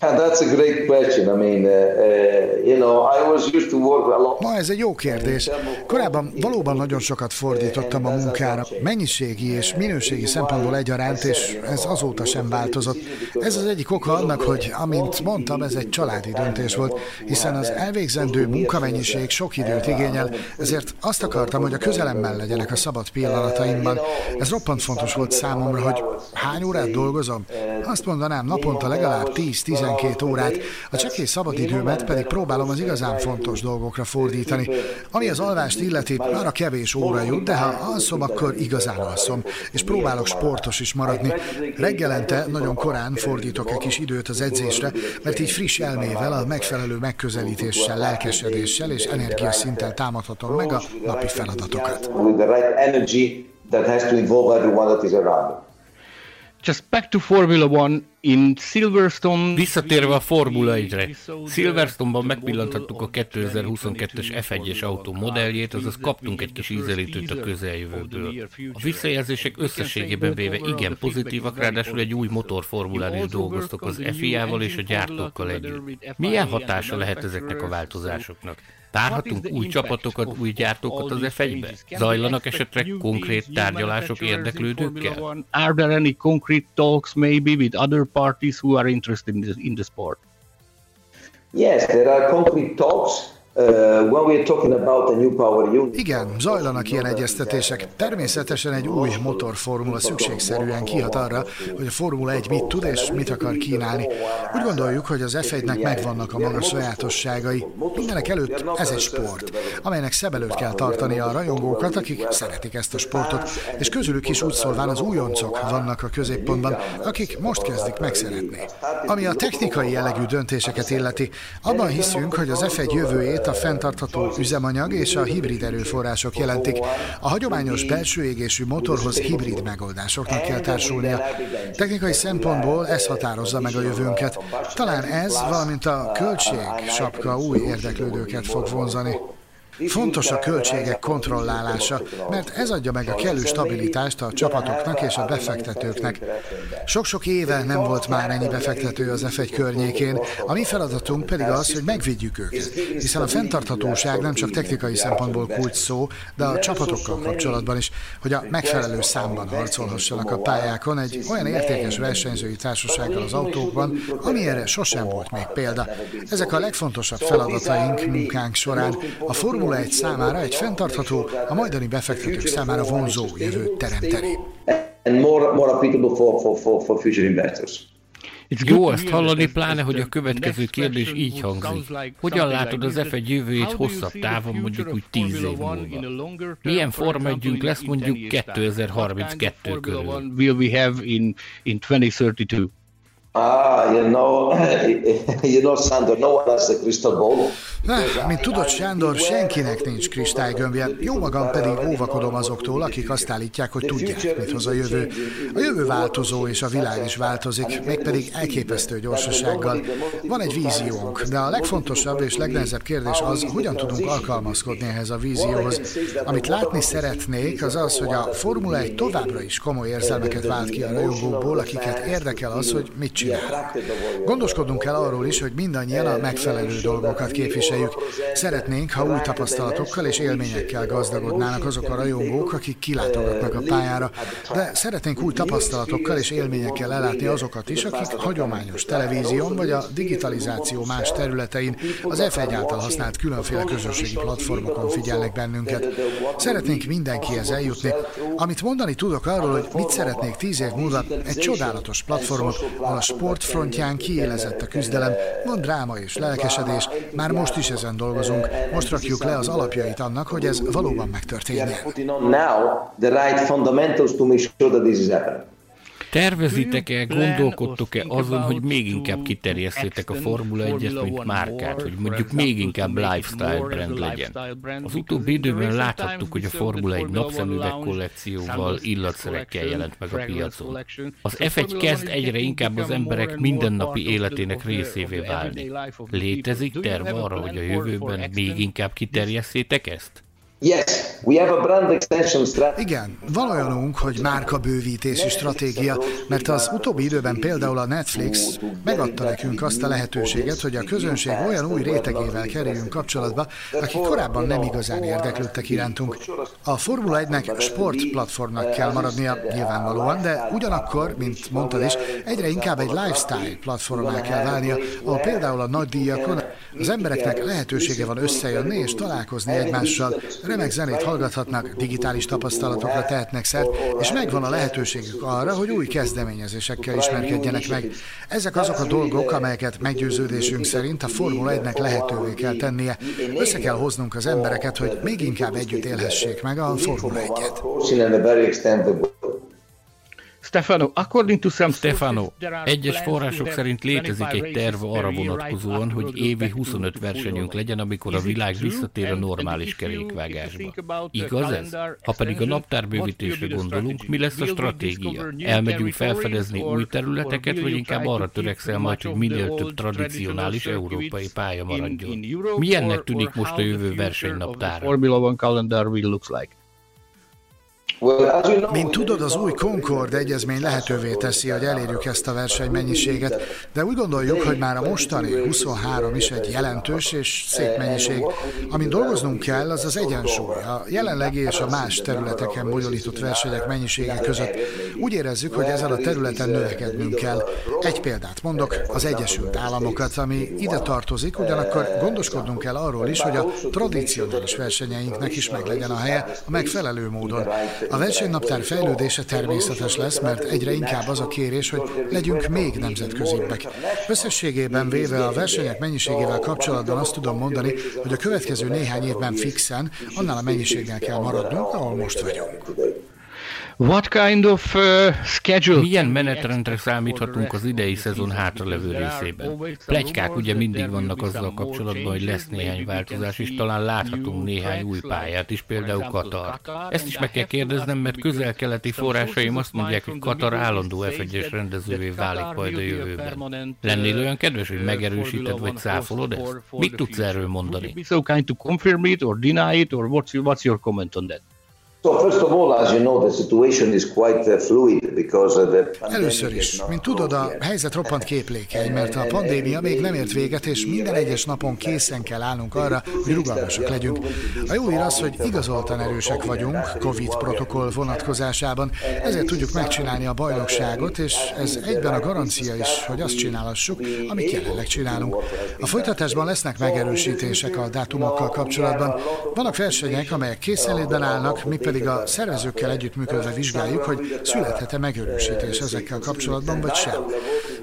That's a great question. I mean, uh, uh, you know, I was used to work a lot. Ma ez egy jó kérdés. Korábban valóban nagyon sokat fordítottam a munkára, mennyiségi és minőségi szempontból egyaránt, és ez azóta sem változott. Ez az egyik oka annak, hogy, amint mondtam, ez egy családi döntés volt, hiszen az elvégzendő munkamennyiség sok időt igényel, ezért azt akartam, hogy a közelemmel legyenek a szabad pillanataimban. Ez roppant fontos volt számomra, hogy hány órát dolgozom? Azt mondanám, naponta legalább 10-12 12 órát, a csekély szabadidőmet pedig próbálom az igazán fontos dolgokra fordítani. Ami az alvást illeti, már a kevés óra jut, de ha alszom, akkor igazán alszom, és próbálok sportos is maradni. Reggelente nagyon korán fordítok egy kis időt az edzésre, mert így friss elmével, a megfelelő megközelítéssel, lelkesedéssel és energiaszinten támadhatom meg a napi feladatokat. that has to involve everyone that is around. Just back to Formula One in Silverstone... Visszatérve a Formula 1-re, Silverstone-ban megpillanthattuk a 2022-es F1-es autó modelljét, azaz kaptunk egy kis ízelítőt a közeljövőből. A visszajelzések összességében véve igen pozitívak, ráadásul egy új motorformulán is dolgoztok az FIA-val és a gyártókkal együtt. Milyen hatása lehet ezeknek a változásoknak? Várhatunk új csapatokat, új gyártókat az F1-be? Zajlanak esetleg konkrét tárgyalások érdeklődőkkel? Are there any concrete talks maybe with other parties who are interested in the, in the sport? Yes, there are concrete talks. Uh, Igen, zajlanak ilyen egyeztetések. Természetesen egy új motorformula szükségszerűen kihat arra, hogy a Formula 1 mit tud és mit akar kínálni. Úgy gondoljuk, hogy az F1-nek megvannak a maga sajátosságai. Mindenek előtt ez egy sport, amelynek szem előtt kell tartani a rajongókat, akik szeretik ezt a sportot, és közülük is úgy szólván az újoncok vannak a középpontban, akik most kezdik megszeretni. Ami a technikai jellegű döntéseket illeti, abban hiszünk, hogy az F1 jövőjét a fenntartható üzemanyag és a hibrid erőforrások jelentik. A hagyományos belső égésű motorhoz hibrid megoldásoknak kell társulnia. Technikai szempontból ez határozza meg a jövőnket. Talán ez, valamint a költség sapka új érdeklődőket fog vonzani. Fontos a költségek kontrollálása, mert ez adja meg a kellő stabilitást a csapatoknak és a befektetőknek. Sok-sok éve nem volt már ennyi befektető az F1 környékén, a mi feladatunk pedig az, hogy megvédjük őket, hiszen a fenntarthatóság nem csak technikai szempontból kulcs szó, de a csapatokkal kapcsolatban is, hogy a megfelelő számban harcolhassanak a pályákon egy olyan értékes versenyzői társasággal az autókban, ami erre sosem volt még példa. Ezek a legfontosabb feladataink munkánk során. A Formula Formula 1 számára egy fenntartható, a majdani befektetők számára vonzó jövőt teremteni. And more, more applicable for, for, for, for future investors. Jó azt hallani, pláne, hogy a következő kérdés így hangzik. Hogyan látod az F1 jövőjét hosszabb távon, mondjuk úgy 10 év múlva? Milyen forma lesz mondjuk 2032 körül? Ah, you know, you know, Sandor, no one has a crystal ball. Na, mint tudod, Sándor, senkinek nincs kristálygömbje, jó magam pedig óvakodom azoktól, akik azt állítják, hogy tudják, mit hoz a jövő. A jövő változó, és a világ is változik, mégpedig elképesztő gyorsasággal. Van egy víziónk, de a legfontosabb és legnehezebb kérdés az, hogyan tudunk alkalmazkodni ehhez a vízióhoz. Amit látni szeretnék, az az, hogy a Formula 1 továbbra is komoly érzelmeket vált ki a rajongókból, akiket érdekel az, hogy mit csinál. Gondoskodnunk kell arról is, hogy mindannyian a megfelelő dolgokat képviseljük. Szeretnénk, ha új tapasztalatokkal és élményekkel gazdagodnának azok a rajongók, akik kilátogatnak a pályára, de szeretnénk új tapasztalatokkal és élményekkel ellátni azokat is, akik hagyományos televízión vagy a digitalizáció más területein az F1 által használt különféle közösségi platformokon figyelnek bennünket. Szeretnénk mindenkihez eljutni. Amit mondani tudok arról, hogy mit szeretnék tíz év múlva, egy csodálatos platformot, ahol a sportfrontján kiélezett a küzdelem, van dráma és lelkesedés, már most is ezen dolgozunk. Most rakjuk le az alapjait annak, hogy ez valóban megtörténjen. Tervezitek-e, gondolkodtok-e azon, hogy még inkább kiterjesszétek a Formula 1-et, mint márkát, hogy mondjuk még inkább lifestyle brand legyen? Az utóbbi időben láthattuk, hogy a Formula 1 napszemüveg kollekcióval, illatszerekkel jelent meg a piacon. Az F1 kezd egyre inkább az emberek mindennapi életének részévé válni. Létezik terve arra, hogy a jövőben még inkább kiterjesszétek ezt? Igen, van olyanunk, hogy bővítési stratégia, mert az utóbbi időben például a Netflix megadta nekünk azt a lehetőséget, hogy a közönség olyan új rétegével kerüljünk kapcsolatba, akik korábban nem igazán érdeklődtek irántunk. A Formula 1-nek sportplatformnak kell maradnia nyilvánvalóan, de ugyanakkor, mint mondtad is, egyre inkább egy lifestyle platformá kell válnia, ahol például a nagy díjakon az embereknek lehetősége van összejönni és találkozni egymással, remek zenét hallgathatnak, digitális tapasztalatokra tehetnek szert, és megvan a lehetőségük arra, hogy új kezdeményezésekkel ismerkedjenek meg. Ezek azok a dolgok, amelyeket meggyőződésünk szerint a Formula 1-nek lehetővé kell tennie. Össze kell hoznunk az embereket, hogy még inkább együtt élhessék meg a Formula 1-et. Stefano, according to some Stefano, egyes források szerint létezik egy terv arra vonatkozóan, hogy évi 25 versenyünk legyen, amikor a világ visszatér a normális kerékvágásba. Igaz ez? Ha pedig a naptárbővítésre gondolunk, mi lesz a stratégia? Elmegyünk felfedezni új területeket, vagy inkább arra törekszel majd, hogy minél több tradicionális európai pálya maradjon? Milyennek tűnik most a jövő versenynaptára? Formula One calendar will looks like. Mint tudod, az új Concord egyezmény lehetővé teszi, hogy elérjük ezt a versenymennyiséget, de úgy gondoljuk, hogy már a mostani 23 is egy jelentős és szép mennyiség. Amin dolgoznunk kell, az az egyensúly. A jelenlegi és a más területeken bonyolított versenyek mennyisége között úgy érezzük, hogy ezen a területen növekednünk kell. Egy példát mondok, az Egyesült Államokat, ami ide tartozik, ugyanakkor gondoskodnunk kell arról is, hogy a tradicionális versenyeinknek is meglegyen a helye a megfelelő módon. A versenynaptár fejlődése természetes lesz, mert egyre inkább az a kérés, hogy legyünk még nemzetközibbek. Összességében véve a versenyek mennyiségével kapcsolatban azt tudom mondani, hogy a következő néhány évben fixen annál a mennyiséggel kell maradnunk, ahol most vagyunk. What kind of uh, schedule? Milyen menetrendre számíthatunk az idei szezon hátralevő részében? Plegykák ugye mindig vannak azzal kapcsolatban, hogy lesz néhány változás, és talán láthatunk néhány új pályát is, például Katar. Ezt is meg kell kérdeznem, mert közel-keleti forrásaim azt mondják, hogy Katar állandó f rendezővé válik majd a jövőben. Lennél olyan kedves, hogy megerősíted vagy cáfolod ezt? Mit tudsz erről mondani? So kind to confirm it or deny it, or what's your, what's your comment on that? Először is, mint tudod, a helyzet roppant képlékeny, mert a pandémia még nem ért véget, és minden egyes napon készen kell állnunk arra, hogy rugalmasak legyünk. A jó hír az, hogy igazoltan erősek vagyunk COVID protokoll vonatkozásában, ezért tudjuk megcsinálni a bajnokságot, és ez egyben a garancia is, hogy azt csinálhassuk, amit jelenleg csinálunk. A folytatásban lesznek megerősítések a dátumokkal kapcsolatban. Vannak versenyek, amelyek készenlétben állnak, mi pedig pedig a szervezőkkel együttműködve vizsgáljuk, hogy születhet-e megerősítés ezekkel kapcsolatban, vagy sem.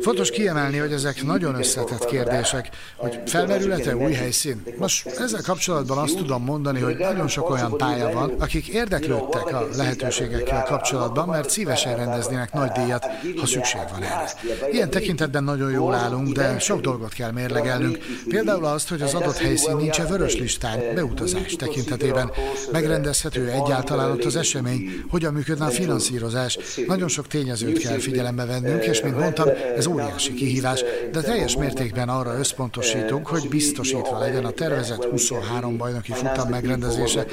Fontos kiemelni, hogy ezek nagyon összetett kérdések, hogy felmerülhet-e új helyszín. Most ezzel kapcsolatban azt tudom mondani, hogy nagyon sok olyan pálya van, akik érdeklődtek a lehetőségekkel kapcsolatban, mert szívesen rendeznének nagy díjat, ha szükség van erre. Ilyen tekintetben nagyon jól állunk, de sok dolgot kell mérlegelnünk. Például azt, hogy az adott helyszín nincs-e vörös listán beutazás tekintetében. Megrendezhető egyáltalán talán ott az esemény, hogyan működne a finanszírozás. Nagyon sok tényezőt kell figyelembe vennünk, és mint mondtam, ez óriási kihívás, de teljes mértékben arra összpontosítunk, hogy biztosítva legyen a tervezett 23 bajnoki futam megrendezése.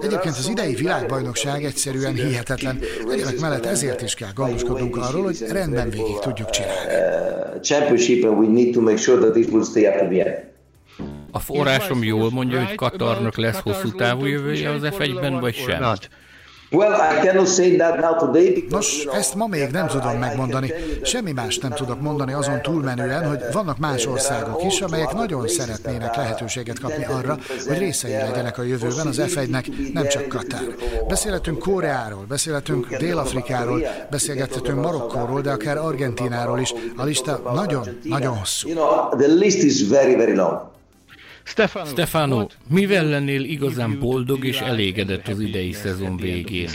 Egyébként az idei világbajnokság egyszerűen hihetetlen. Egyébként mellett ezért is kell gondoskodnunk arról, hogy rendben végig tudjuk csinálni. A forrásom jól mondja, hogy Katarnak lesz hosszú távú jövője az F1-ben, vagy sem? Nos, ezt ma még nem tudom megmondani. Semmi más nem tudok mondani azon túlmenően, hogy vannak más országok is, amelyek nagyon szeretnének lehetőséget kapni arra, hogy részei legyenek a jövőben az F1-nek, nem csak Katár. Beszélhetünk Koreáról, beszélhetünk Dél-Afrikáról, beszélgethetünk Marokkóról, de akár Argentináról is. A lista nagyon-nagyon hosszú. Stefano, Stefano mivel lennél igazán boldog és elégedett az idei szezon végén?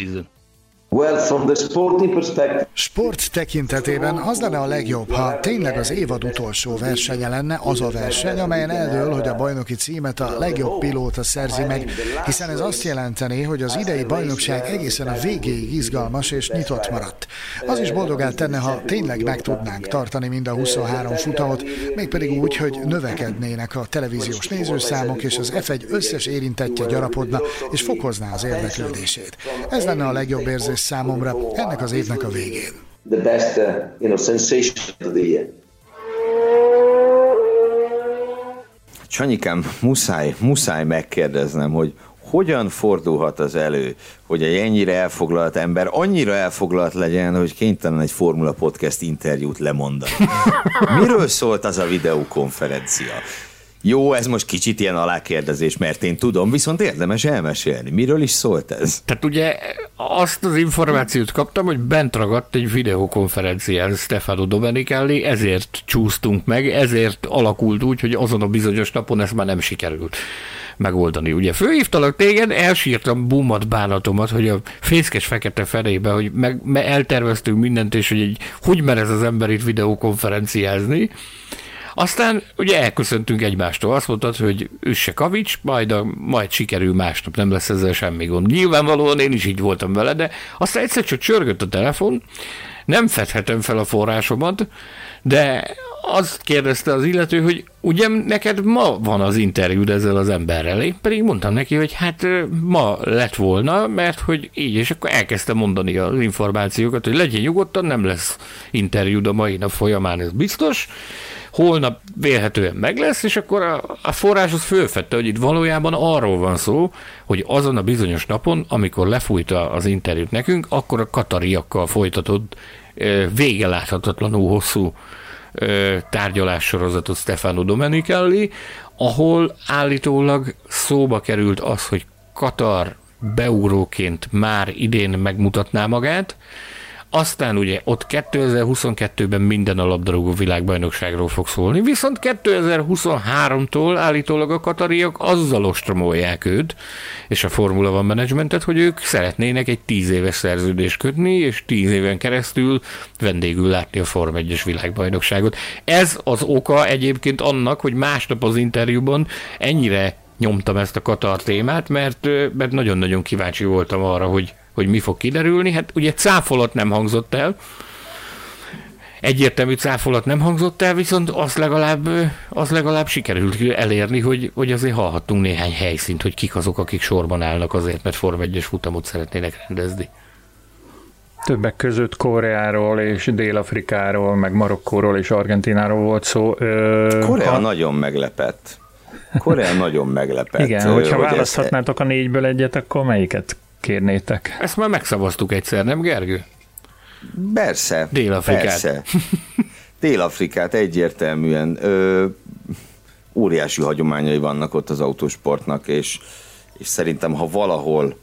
Sport tekintetében az lenne a legjobb, ha tényleg az évad utolsó versenye lenne az a verseny, amelyen eldől, hogy a bajnoki címet a legjobb pilóta szerzi meg, hiszen ez azt jelenteni, hogy az idei bajnokság egészen a végéig izgalmas és nyitott maradt. Az is boldogát tenne, ha tényleg meg tudnánk tartani mind a 23 futamot, mégpedig úgy, hogy növekednének a televíziós nézőszámok, és az F1 összes érintettje gyarapodna, és fokozná az érdeklődését. Ez lenne a legjobb érzés számomra ennek az évnek a végén. The best, uh, you know, sensation of the year. Sanyikám, muszáj, muszáj megkérdeznem, hogy hogyan fordulhat az elő, hogy egy ennyire elfoglalt ember annyira elfoglalt legyen, hogy kénytelen egy Formula Podcast interjút lemondani. Miről szólt az a videokonferencia? Jó, ez most kicsit ilyen alákérdezés, mert én tudom, viszont érdemes elmesélni. Miről is szólt ez? Tehát ugye azt az információt kaptam, hogy bent ragadt egy videokonferencián Stefano Domenicali, ezért csúsztunk meg, ezért alakult úgy, hogy azon a bizonyos napon ez már nem sikerült megoldani. Ugye főhívtalak téged, elsírtam bumat bánatomat, hogy a fészkes fekete felébe, hogy meg, me elterveztünk mindent, és hogy egy, hogy mer ez az ember itt videokonferenciázni, aztán ugye elköszöntünk egymástól, azt mondtad, hogy üsse kavics, majd, a, majd sikerül másnap, nem lesz ezzel semmi gond. Nyilvánvalóan én is így voltam vele, de aztán egyszer csak csörgött a telefon, nem fedhetem fel a forrásomat, de azt kérdezte az illető, hogy ugye neked ma van az interjúd ezzel az emberrel, én pedig mondtam neki, hogy hát ma lett volna, mert hogy így, és akkor elkezdte mondani az információkat, hogy legyen nyugodtan, nem lesz interjúd a mai nap folyamán, ez biztos, holnap vélhetően meg lesz, és akkor a, a forrás az fölfedte, hogy itt valójában arról van szó, hogy azon a bizonyos napon, amikor lefújta az interjút nekünk, akkor a katariakkal folytatott vége láthatatlanul hosszú tárgyalássorozatot Stefano Domenicali, ahol állítólag szóba került az, hogy Katar beugróként már idén megmutatná magát, aztán ugye ott 2022-ben minden a labdarúgó világbajnokságról fog szólni, viszont 2023-tól állítólag a katariak azzal ostromolják őt, és a Formula One Managementet, hogy ők szeretnének egy 10 éves szerződést kötni, és 10 éven keresztül vendégül látni a Form 1-es világbajnokságot. Ez az oka egyébként annak, hogy másnap az interjúban ennyire nyomtam ezt a Katar témát, mert, mert nagyon-nagyon kíváncsi voltam arra, hogy, hogy mi fog kiderülni. Hát ugye cáfolat nem hangzott el, egyértelmű cáfolat nem hangzott el, viszont azt legalább, az legalább sikerült elérni, hogy, hogy azért hallhattunk néhány helyszínt, hogy kik azok, akik sorban állnak azért, mert Form 1 futamot szeretnének rendezni. Többek között Koreáról és Dél-Afrikáról, meg Marokkóról és Argentináról volt szó. Korea ha... nagyon meglepett. Korea nagyon meglepett. Igen, hogyha hogy választhatnátok a négyből egyet, akkor melyiket kérnétek? Ezt már megszavaztuk egyszer, nem Gergő? Persze. Dél-Afrikát. Persze. Dél-Afrikát egyértelműen. Ö, óriási hagyományai vannak ott az autósportnak, és, és szerintem, ha valahol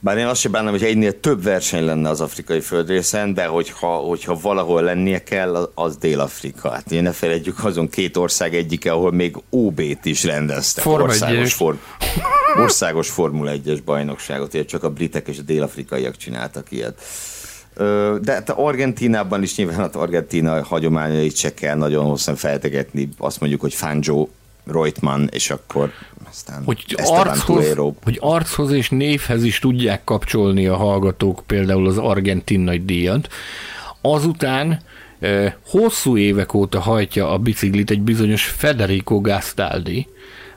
bár én azt sem bánom, hogy egynél több verseny lenne az afrikai földrészen, de hogyha, hogyha valahol lennie kell, az Dél-Afrika. Hát én ne felejtjük azon két ország egyike, ahol még OB-t is rendeztek. Form országos, for, országos Formula 1-es bajnokságot, ugye csak a britek és a dél-afrikaiak csináltak ilyet. De hát Argentinában is nyilván az Argentina hagyományait se kell nagyon hosszan feltegetni. Azt mondjuk, hogy Fangio Reutemann, és akkor aztán hogy archoz, hogy archoz és névhez is tudják kapcsolni a hallgatók például az argentin nagy díjat. Azután hosszú évek óta hajtja a biciklit egy bizonyos Federico Gastaldi,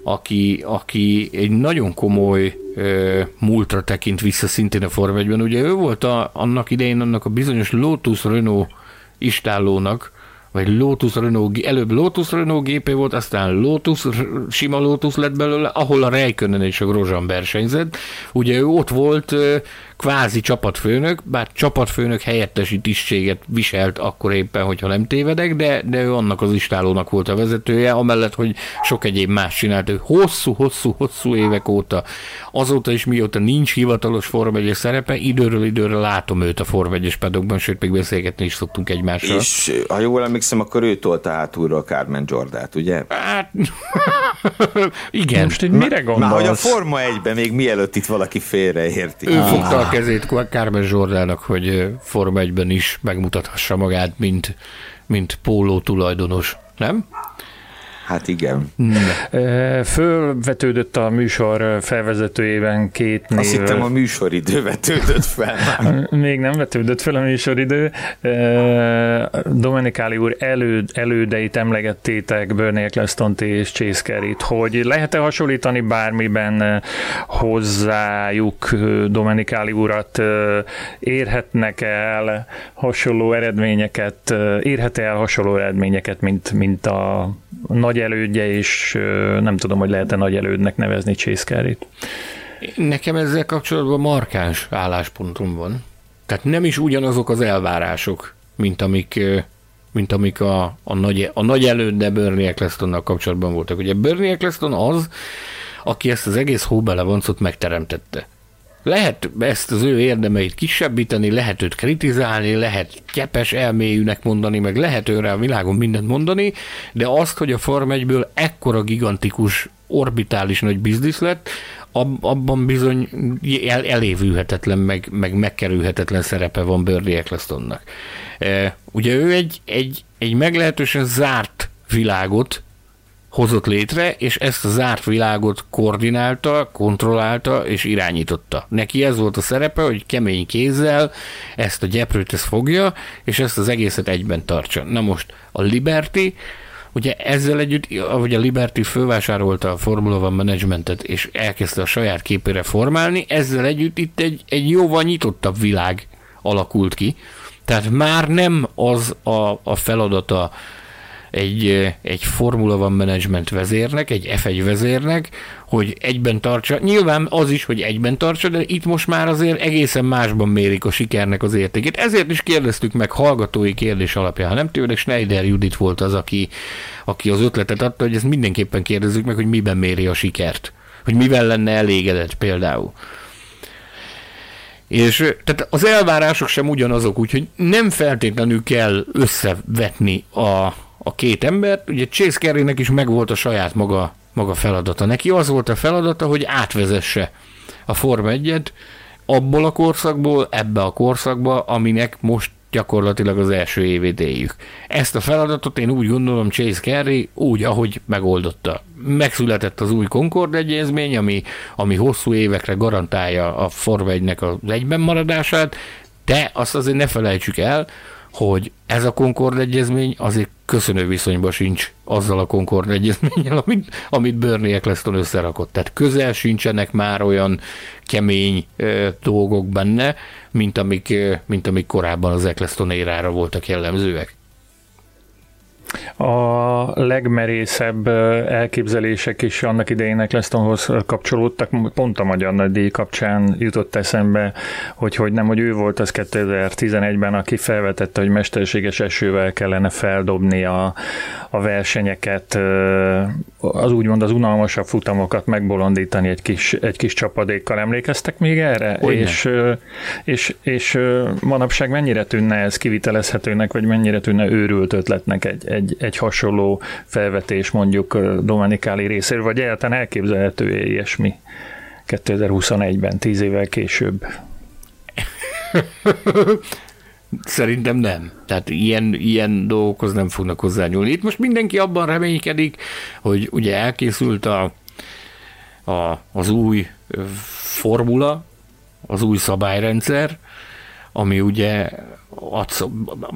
aki, aki egy nagyon komoly ö, múltra tekint vissza szintén a Form 1 Ugye ő volt a, annak idején annak a bizonyos Lotus Renault istállónak, vagy Lotus Renault, előbb Lotus Renault gépé volt, aztán Lotus, sima Lotus lett belőle, ahol a Rijkönen és a Grosjean versenyzett. Ugye ő ott volt kvázi csapatfőnök, bár csapatfőnök helyettesi tisztséget viselt akkor éppen, hogyha nem tévedek, de, de ő annak az istálónak volt a vezetője, amellett, hogy sok egyéb más csinált. Ő hosszú, hosszú, hosszú évek óta, azóta is mióta nincs hivatalos Form 1 szerepe, időről időre látom őt a Form 1 pedokban, sőt, még beszélgetni is szoktunk egymással. És ha jól emlékszem, akkor ő tolta hátulra a Carmen Jordát, ugye? Hát, igen. Most hogy mire gondolsz? Már hogy a Forma 1-ben még mielőtt itt valaki félreérti. Ő fogta kezét Kármen Zsordának, hogy Forma 1-ben is megmutathassa magát, mint, mint póló tulajdonos, nem? Hát igen. Fölvetődött a műsor felvezetőjében két név. Azt hittem a műsoridő vetődött fel. Még nem vetődött fel a műsoridő. Dominikáli úr elő, elődeit emlegettétek, Bernie eccleston és Chase Carey-t, hogy lehet-e hasonlítani bármiben hozzájuk Dominikáli urat, érhetnek el hasonló eredményeket, érhet el hasonló eredményeket, mint, mint a nagy elődje, és nem tudom, hogy lehet-e nagy elődnek nevezni Chase Carey-t. Nekem ezzel kapcsolatban markáns álláspontom van. Tehát nem is ugyanazok az elvárások, mint amik, mint amik a, a, nagy, a nagy előde Bernie Ecclestonnal kapcsolatban voltak. Ugye Bernie Eccleston az, aki ezt az egész hóbelevoncot megteremtette. Lehet ezt az ő érdemeit kisebbíteni, lehet őt kritizálni, lehet gyepes elmélyűnek mondani, meg lehet őre a világon mindent mondani, de azt, hogy a Form 1-ből ekkora gigantikus orbitális nagy biznisz lett, abban bizony el, elévülhetetlen, meg, meg megkerülhetetlen szerepe van Bernie Ecclestonnak. E, ugye ő egy, egy, egy meglehetősen zárt világot hozott létre, és ezt a zárt világot koordinálta, kontrollálta és irányította. Neki ez volt a szerepe, hogy kemény kézzel ezt a gyeprőt ezt fogja, és ezt az egészet egyben tartsa. Na most a Liberty, ugye ezzel együtt, ahogy a Liberty fölvásárolta a Formula One managementet, és elkezdte a saját képére formálni, ezzel együtt itt egy, egy jóval nyitottabb világ alakult ki. Tehát már nem az a, a feladata egy, egy Formula One Management vezérnek, egy F1 vezérnek, hogy egyben tartsa. Nyilván az is, hogy egyben tartsa, de itt most már azért egészen másban mérik a sikernek az értékét. Ezért is kérdeztük meg hallgatói kérdés alapján. Nem tőle, Schneider Judit volt az, aki, aki az ötletet adta, hogy ezt mindenképpen kérdezzük meg, hogy miben méri a sikert. Hogy mivel lenne elégedett például. És tehát az elvárások sem ugyanazok, úgyhogy nem feltétlenül kell összevetni a, a két embert. Ugye Chase Carey-nek is megvolt a saját maga, maga feladata. Neki az volt a feladata, hogy átvezesse a Form 1-et abból a korszakból ebbe a korszakba, aminek most gyakorlatilag az első évét éljük. Ezt a feladatot én úgy gondolom Chase Carey úgy, ahogy megoldotta. Megszületett az új Concord egyezmény, ami, ami hosszú évekre garantálja a Form 1-nek az egyben maradását, de azt azért ne felejtsük el, hogy ez a Concord egyezmény azért köszönő viszonyban sincs azzal a Concord egyezménnyel, amit, amit Bernie Eccleston összerakott. Tehát közel sincsenek már olyan kemény e, dolgok benne, mint amik, e, mint amik korábban az Eccleston érára voltak jellemzőek. A legmerészebb elképzelések is annak idején Ecclestonhoz kapcsolódtak, pont a Magyar Nagydíj kapcsán jutott eszembe, hogy, hogy nem, hogy ő volt az 2011-ben, aki felvetette, hogy mesterséges esővel kellene feldobni a, a versenyeket, az úgymond az unalmasabb futamokat megbolondítani egy kis, egy kis csapadékkal. Emlékeztek még erre? És, és, és manapság mennyire tűnne ez kivitelezhetőnek, vagy mennyire tűnne őrült ötletnek egy, egy, egy hasonló felvetés mondjuk Dominikáli részéről, vagy egyáltalán elképzelhető ilyesmi 2021-ben, tíz évvel később? Szerintem nem. Tehát ilyen, ilyen dolgokhoz nem fognak hozzányúlni. Itt most mindenki abban reménykedik, hogy ugye elkészült a, a, az új formula, az új szabályrendszer, ami ugye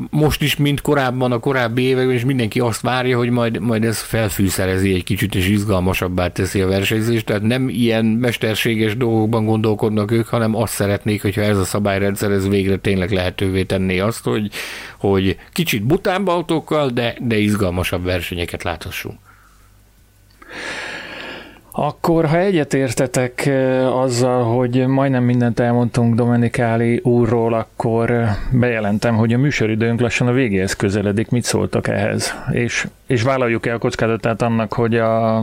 most is, mint korábban, a korábbi években, és mindenki azt várja, hogy majd, majd ez felfűszerezi egy kicsit, és izgalmasabbá teszi a versenyzést, tehát nem ilyen mesterséges dolgokban gondolkodnak ők, hanem azt szeretnék, hogyha ez a szabályrendszer ez végre tényleg lehetővé tenné azt, hogy, hogy kicsit butább autókkal, de, de izgalmasabb versenyeket láthassunk. Akkor, ha egyetértetek azzal, hogy majdnem mindent elmondtunk Dominikáli úrról, akkor bejelentem, hogy a műsoridőnk lassan a végéhez közeledik. Mit szóltak ehhez? És, és vállaljuk el a kockázatát annak, hogy a,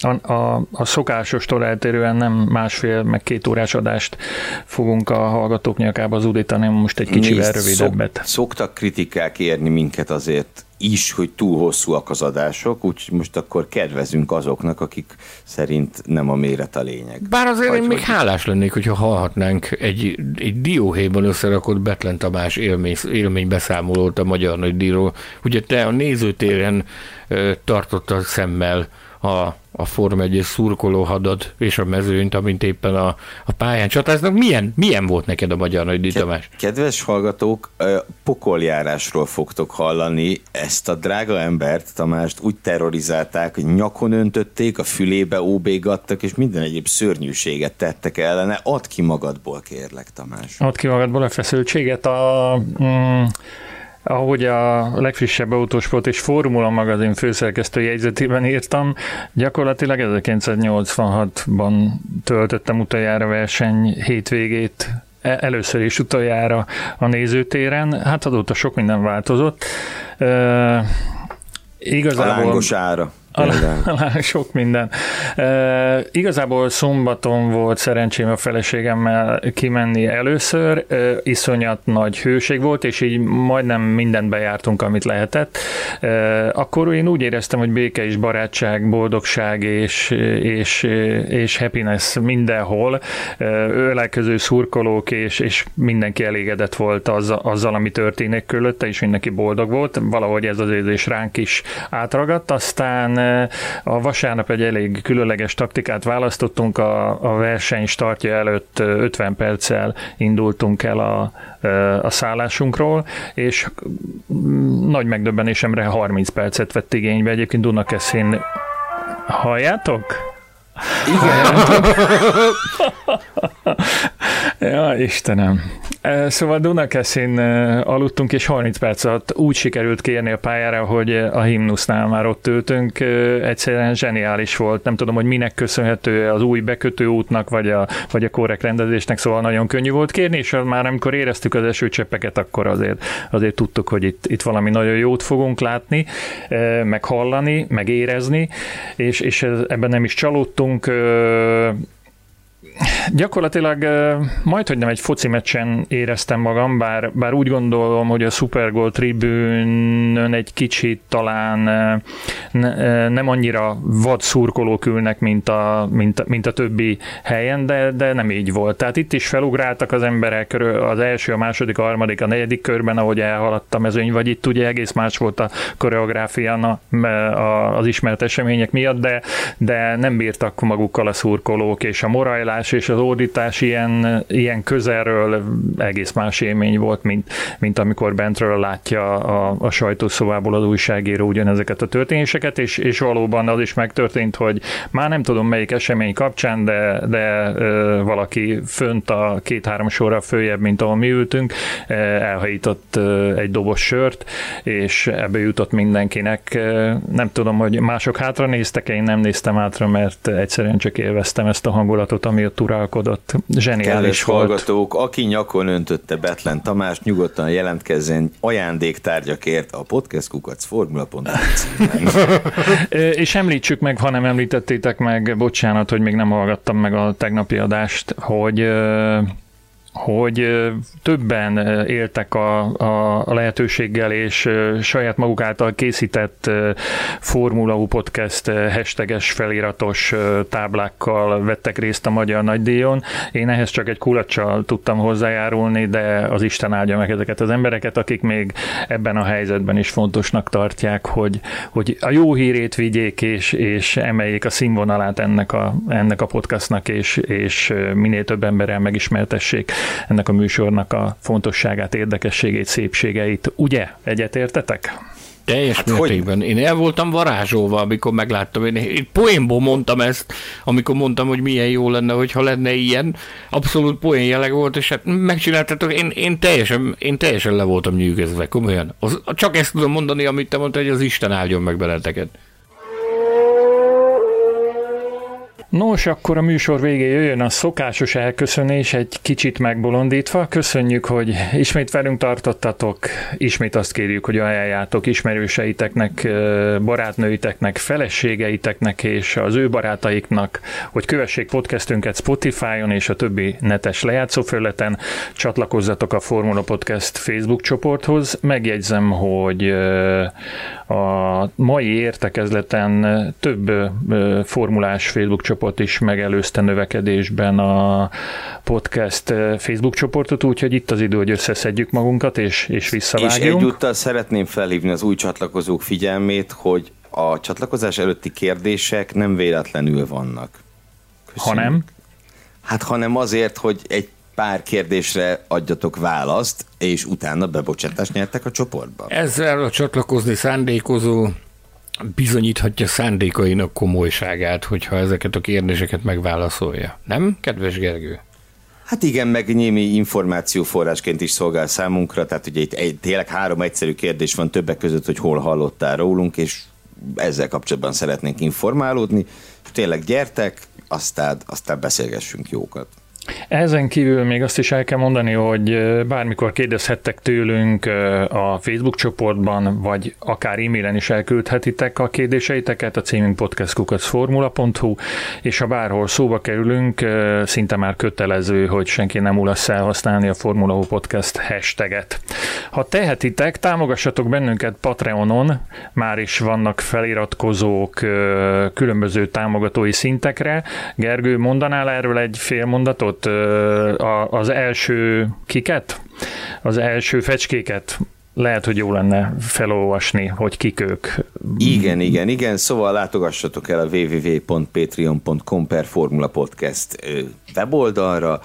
a, a, a szokásostól eltérően nem másfél, meg két órás adást fogunk a hallgatók nyakába zúdítani, most egy kicsivel rövidebbet. Szok, szoktak kritikák érni minket azért is, hogy túl hosszúak az adások, úgyhogy most akkor kedvezünk azoknak, akik szerint nem a méret a lényeg. Bár azért Vagy én még hálás lennék, hogyha hallhatnánk egy, egy dióhéjban összerakott Betlen Tamás élmény, élménybeszámolót a Magyar Nagy Díjról. Ugye te a nézőtéren tartottad szemmel a a Form 1 szurkolóhadat és a mezőnyt, amint éppen a, a pályán csatáznak. Milyen, milyen volt neked a Magyar Nagy Tamás? Kedves hallgatók, pokoljárásról fogtok hallani. Ezt a drága embert, Tamást úgy terrorizálták, hogy nyakon öntötték, a fülébe óbégattak, és minden egyéb szörnyűséget tettek ellene. Add ki magadból, kérlek, Tamás. Add ki magadból a feszültséget. A, mm, ahogy a legfrissebb autósport és Formula magazin főszerkesztő jegyzetében írtam, gyakorlatilag 1986-ban töltöttem utoljára verseny hétvégét e, először is utoljára a nézőtéren. Hát azóta sok minden változott. E, igazából... A lángos ára. Alá, sok minden. E, igazából szombaton volt szerencsém a feleségemmel kimenni először, e, iszonyat nagy hőség volt, és így majdnem mindent bejártunk, amit lehetett. E, akkor én úgy éreztem, hogy béke és barátság, boldogság és, és, és happiness mindenhol, e, ölelkező szurkolók, és, és mindenki elégedett volt azzal, azzal, ami történik körülötte, és mindenki boldog volt. Valahogy ez az érzés ránk is átragadt. Aztán a vasárnap egy elég különleges taktikát választottunk, a, a verseny startja előtt 50 perccel indultunk el a, a szállásunkról, és nagy megdöbbenésemre 30 percet vett igénybe. Egyébként Dunakeszin halljátok? Igen. ja, Istenem. Szóval Dunakeszin aludtunk, és 30 perc alatt úgy sikerült kérni a pályára, hogy a himnusznál már ott ültünk. Egyszerűen zseniális volt. Nem tudom, hogy minek köszönhető az új bekötő útnak, vagy a, vagy a korrekt rendezésnek, szóval nagyon könnyű volt kérni, és már amikor éreztük az esőcseppeket, akkor azért, azért tudtuk, hogy itt, itt valami nagyon jót fogunk látni, meg hallani, meg érezni, és, és ebben nem is csalódtunk gyakorlatilag majd, hogy nem egy foci meccsen éreztem magam, bár, bár úgy gondolom, hogy a Super Bowl tribűnön egy kicsit talán nem annyira vad szurkolók ülnek, mint a, mint, mint a többi helyen, de, de nem így volt. Tehát itt is felugráltak az emberek az első, a második, a harmadik, a negyedik körben, ahogy elhaladt a mezőny, vagy itt ugye egész más volt a koreográfia az ismert események miatt, de, de nem bírtak magukkal a szurkolók, és a morajlás és az ódítás ilyen, ilyen közelről egész más élmény volt, mint, mint amikor bentről látja a, a sajtószobából az újságíró ugyanezeket a történéseket, és, és valóban az is megtörtént, hogy már nem tudom melyik esemény kapcsán, de, de ö, valaki fönt a két-három sorra följebb, mint ahol mi ültünk, elhajított egy dobos sört, és ebbe jutott mindenkinek. Nem tudom, hogy mások hátra néztek, én nem néztem hátra, mert egyszerűen csak élveztem ezt a hangulatot, ami ott uralkodott. Zseniális volt. hallgatók, aki nyakon öntötte Betlen Tamás, nyugodtan jelentkezzen ajándéktárgyakért a podcastkukac.formula.hu És említsük meg, ha nem említettétek meg, bocsánat, hogy még nem hallgattam meg a tegnapi adást, hogy hogy többen éltek a, a lehetőséggel, és saját maguk által készített Formula U Podcast hashtages feliratos táblákkal vettek részt a Magyar Nagydíjon. Én ehhez csak egy kulacsal tudtam hozzájárulni, de az Isten áldja meg ezeket az embereket, akik még ebben a helyzetben is fontosnak tartják, hogy, hogy a jó hírét vigyék, és, és emeljék a színvonalát ennek a, ennek a podcastnak, és, és minél több emberrel megismertessék ennek a műsornak a fontosságát, érdekességét, szépségeit. Ugye? Egyetértetek? Teljes hát mértékben. Hogy? Én el voltam varázsolva, amikor megláttam. Én, én poénból mondtam ezt, amikor mondtam, hogy milyen jó lenne, hogyha lenne ilyen. Abszolút poén jelleg volt, és hát megcsináltatok. Én, én, teljesen, én teljesen le voltam nyűgözve, komolyan. Az, csak ezt tudom mondani, amit te mondtad, hogy az Isten áldjon meg beleteket. Nos, akkor a műsor végé jöjjön a szokásos elköszönés, egy kicsit megbolondítva. Köszönjük, hogy ismét velünk tartottatok. Ismét azt kérjük, hogy ajánljátok ismerőseiteknek, barátnőiteknek, feleségeiteknek és az ő barátaiknak, hogy kövessék podcastünket Spotify-on és a többi netes lejátszófelületen. Csatlakozzatok a Formula Podcast Facebook csoporthoz. Megjegyzem, hogy a mai értekezleten több formulás Facebook csoport is megelőzte növekedésben a podcast Facebook csoportot, úgyhogy itt az idő, hogy összeszedjük magunkat és, és visszavágjunk. És egyúttal szeretném felhívni az új csatlakozók figyelmét, hogy a csatlakozás előtti kérdések nem véletlenül vannak. Köszönjük. Hanem? Hát hanem azért, hogy egy pár kérdésre adjatok választ, és utána bebocsátást nyertek a csoportba. Ezzel a csatlakozni szándékozó bizonyíthatja szándékainak komolyságát, hogyha ezeket a kérdéseket megválaszolja. Nem, kedves Gergő? Hát igen, meg némi információforrásként is szolgál számunkra, tehát ugye itt egy, tényleg három egyszerű kérdés van többek között, hogy hol hallottál rólunk, és ezzel kapcsolatban szeretnénk informálódni. Tényleg gyertek, aztán, aztán beszélgessünk jókat. Ezen kívül még azt is el kell mondani, hogy bármikor kérdezhettek tőlünk a Facebook csoportban, vagy akár e-mailen is elküldhetitek a kérdéseiteket, a címünk podcastkukacformula.hu, és ha bárhol szóba kerülünk, szinte már kötelező, hogy senki nem ulasz elhasználni a Formula U Podcast hashtaget. Ha tehetitek, támogassatok bennünket Patreonon, már is vannak feliratkozók különböző támogatói szintekre. Gergő, mondanál erről egy fél mondatot? Ott az első kiket, az első fecskéket? Lehet, hogy jó lenne felolvasni, hogy kik ők. Igen, igen, igen, szóval látogassatok el a www.patreon.com per Formula Podcast weboldalra,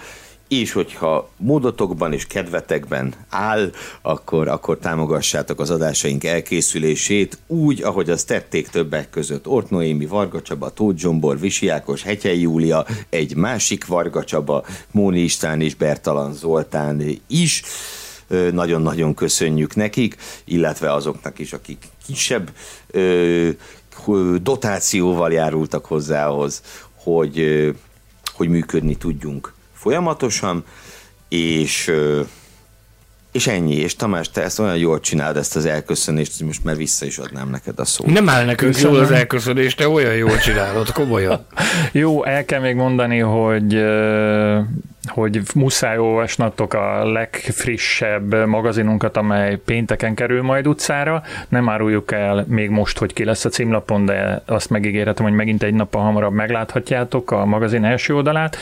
és hogyha módotokban és kedvetekben áll, akkor, akkor támogassátok az adásaink elkészülését úgy, ahogy azt tették többek között Ort Noémi, Varga Csaba, Tóth Zsombor, Visi Ákos, Hegyei Júlia, egy másik Varga Csaba, Móni István és Bertalan Zoltán is. Nagyon-nagyon köszönjük nekik, illetve azoknak is, akik kisebb dotációval járultak hozzá ahhoz, hogy, hogy működni tudjunk folyamatosan, és, és ennyi. És Tamás, te ezt olyan jól csinálod, ezt az elköszönést, hogy most már vissza is adnám neked a szót. Nem áll nekünk jól az elköszönés, te olyan jól csinálod, komolyan. Jó, el kell még mondani, hogy hogy muszáj olvasnatok a legfrissebb magazinunkat, amely pénteken kerül majd utcára. Nem áruljuk el még most, hogy ki lesz a címlapon, de azt megígérhetem, hogy megint egy nappal hamarabb megláthatjátok a magazin első oldalát.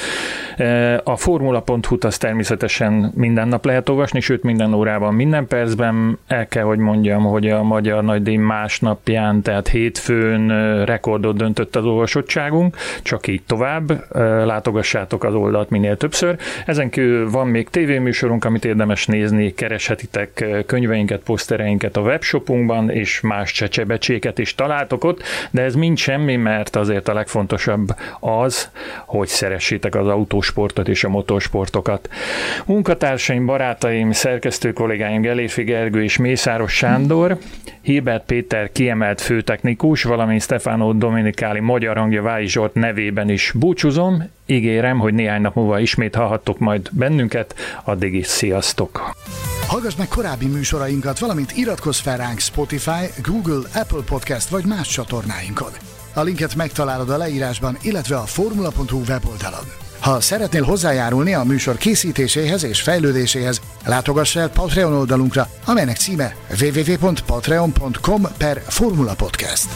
A formula.hu-t az természetesen minden nap lehet olvasni, sőt minden órában, minden percben. El kell, hogy mondjam, hogy a Magyar Nagydíj másnapján, tehát hétfőn rekordot döntött az olvasottságunk, csak így tovább. Látogassátok az oldalt minél többször először. Ezen kívül van még tévéműsorunk, amit érdemes nézni, kereshetitek könyveinket, posztereinket a webshopunkban, és más csecsebecséket is találtok ott, de ez mind semmi, mert azért a legfontosabb az, hogy szeressétek az autósportot és a motorsportokat. Munkatársaim, barátaim, szerkesztő kollégáim Gelérfi Gergő és Mészáros Sándor, Hilbert Péter kiemelt főtechnikus, valamint Stefano Dominikáli magyar hangja Vályi Zsolt nevében is búcsúzom. Ígérem, hogy néhány nap múlva ismét hallhattok majd bennünket, addig is sziasztok! Hallgass meg korábbi műsorainkat, valamint iratkozz fel ránk Spotify, Google, Apple Podcast vagy más csatornáinkon. A linket megtalálod a leírásban, illetve a formula.hu weboldalon. Ha szeretnél hozzájárulni a műsor készítéséhez és fejlődéséhez, látogass el Patreon oldalunkra, amelynek címe www.patreon.com per Formula Podcast.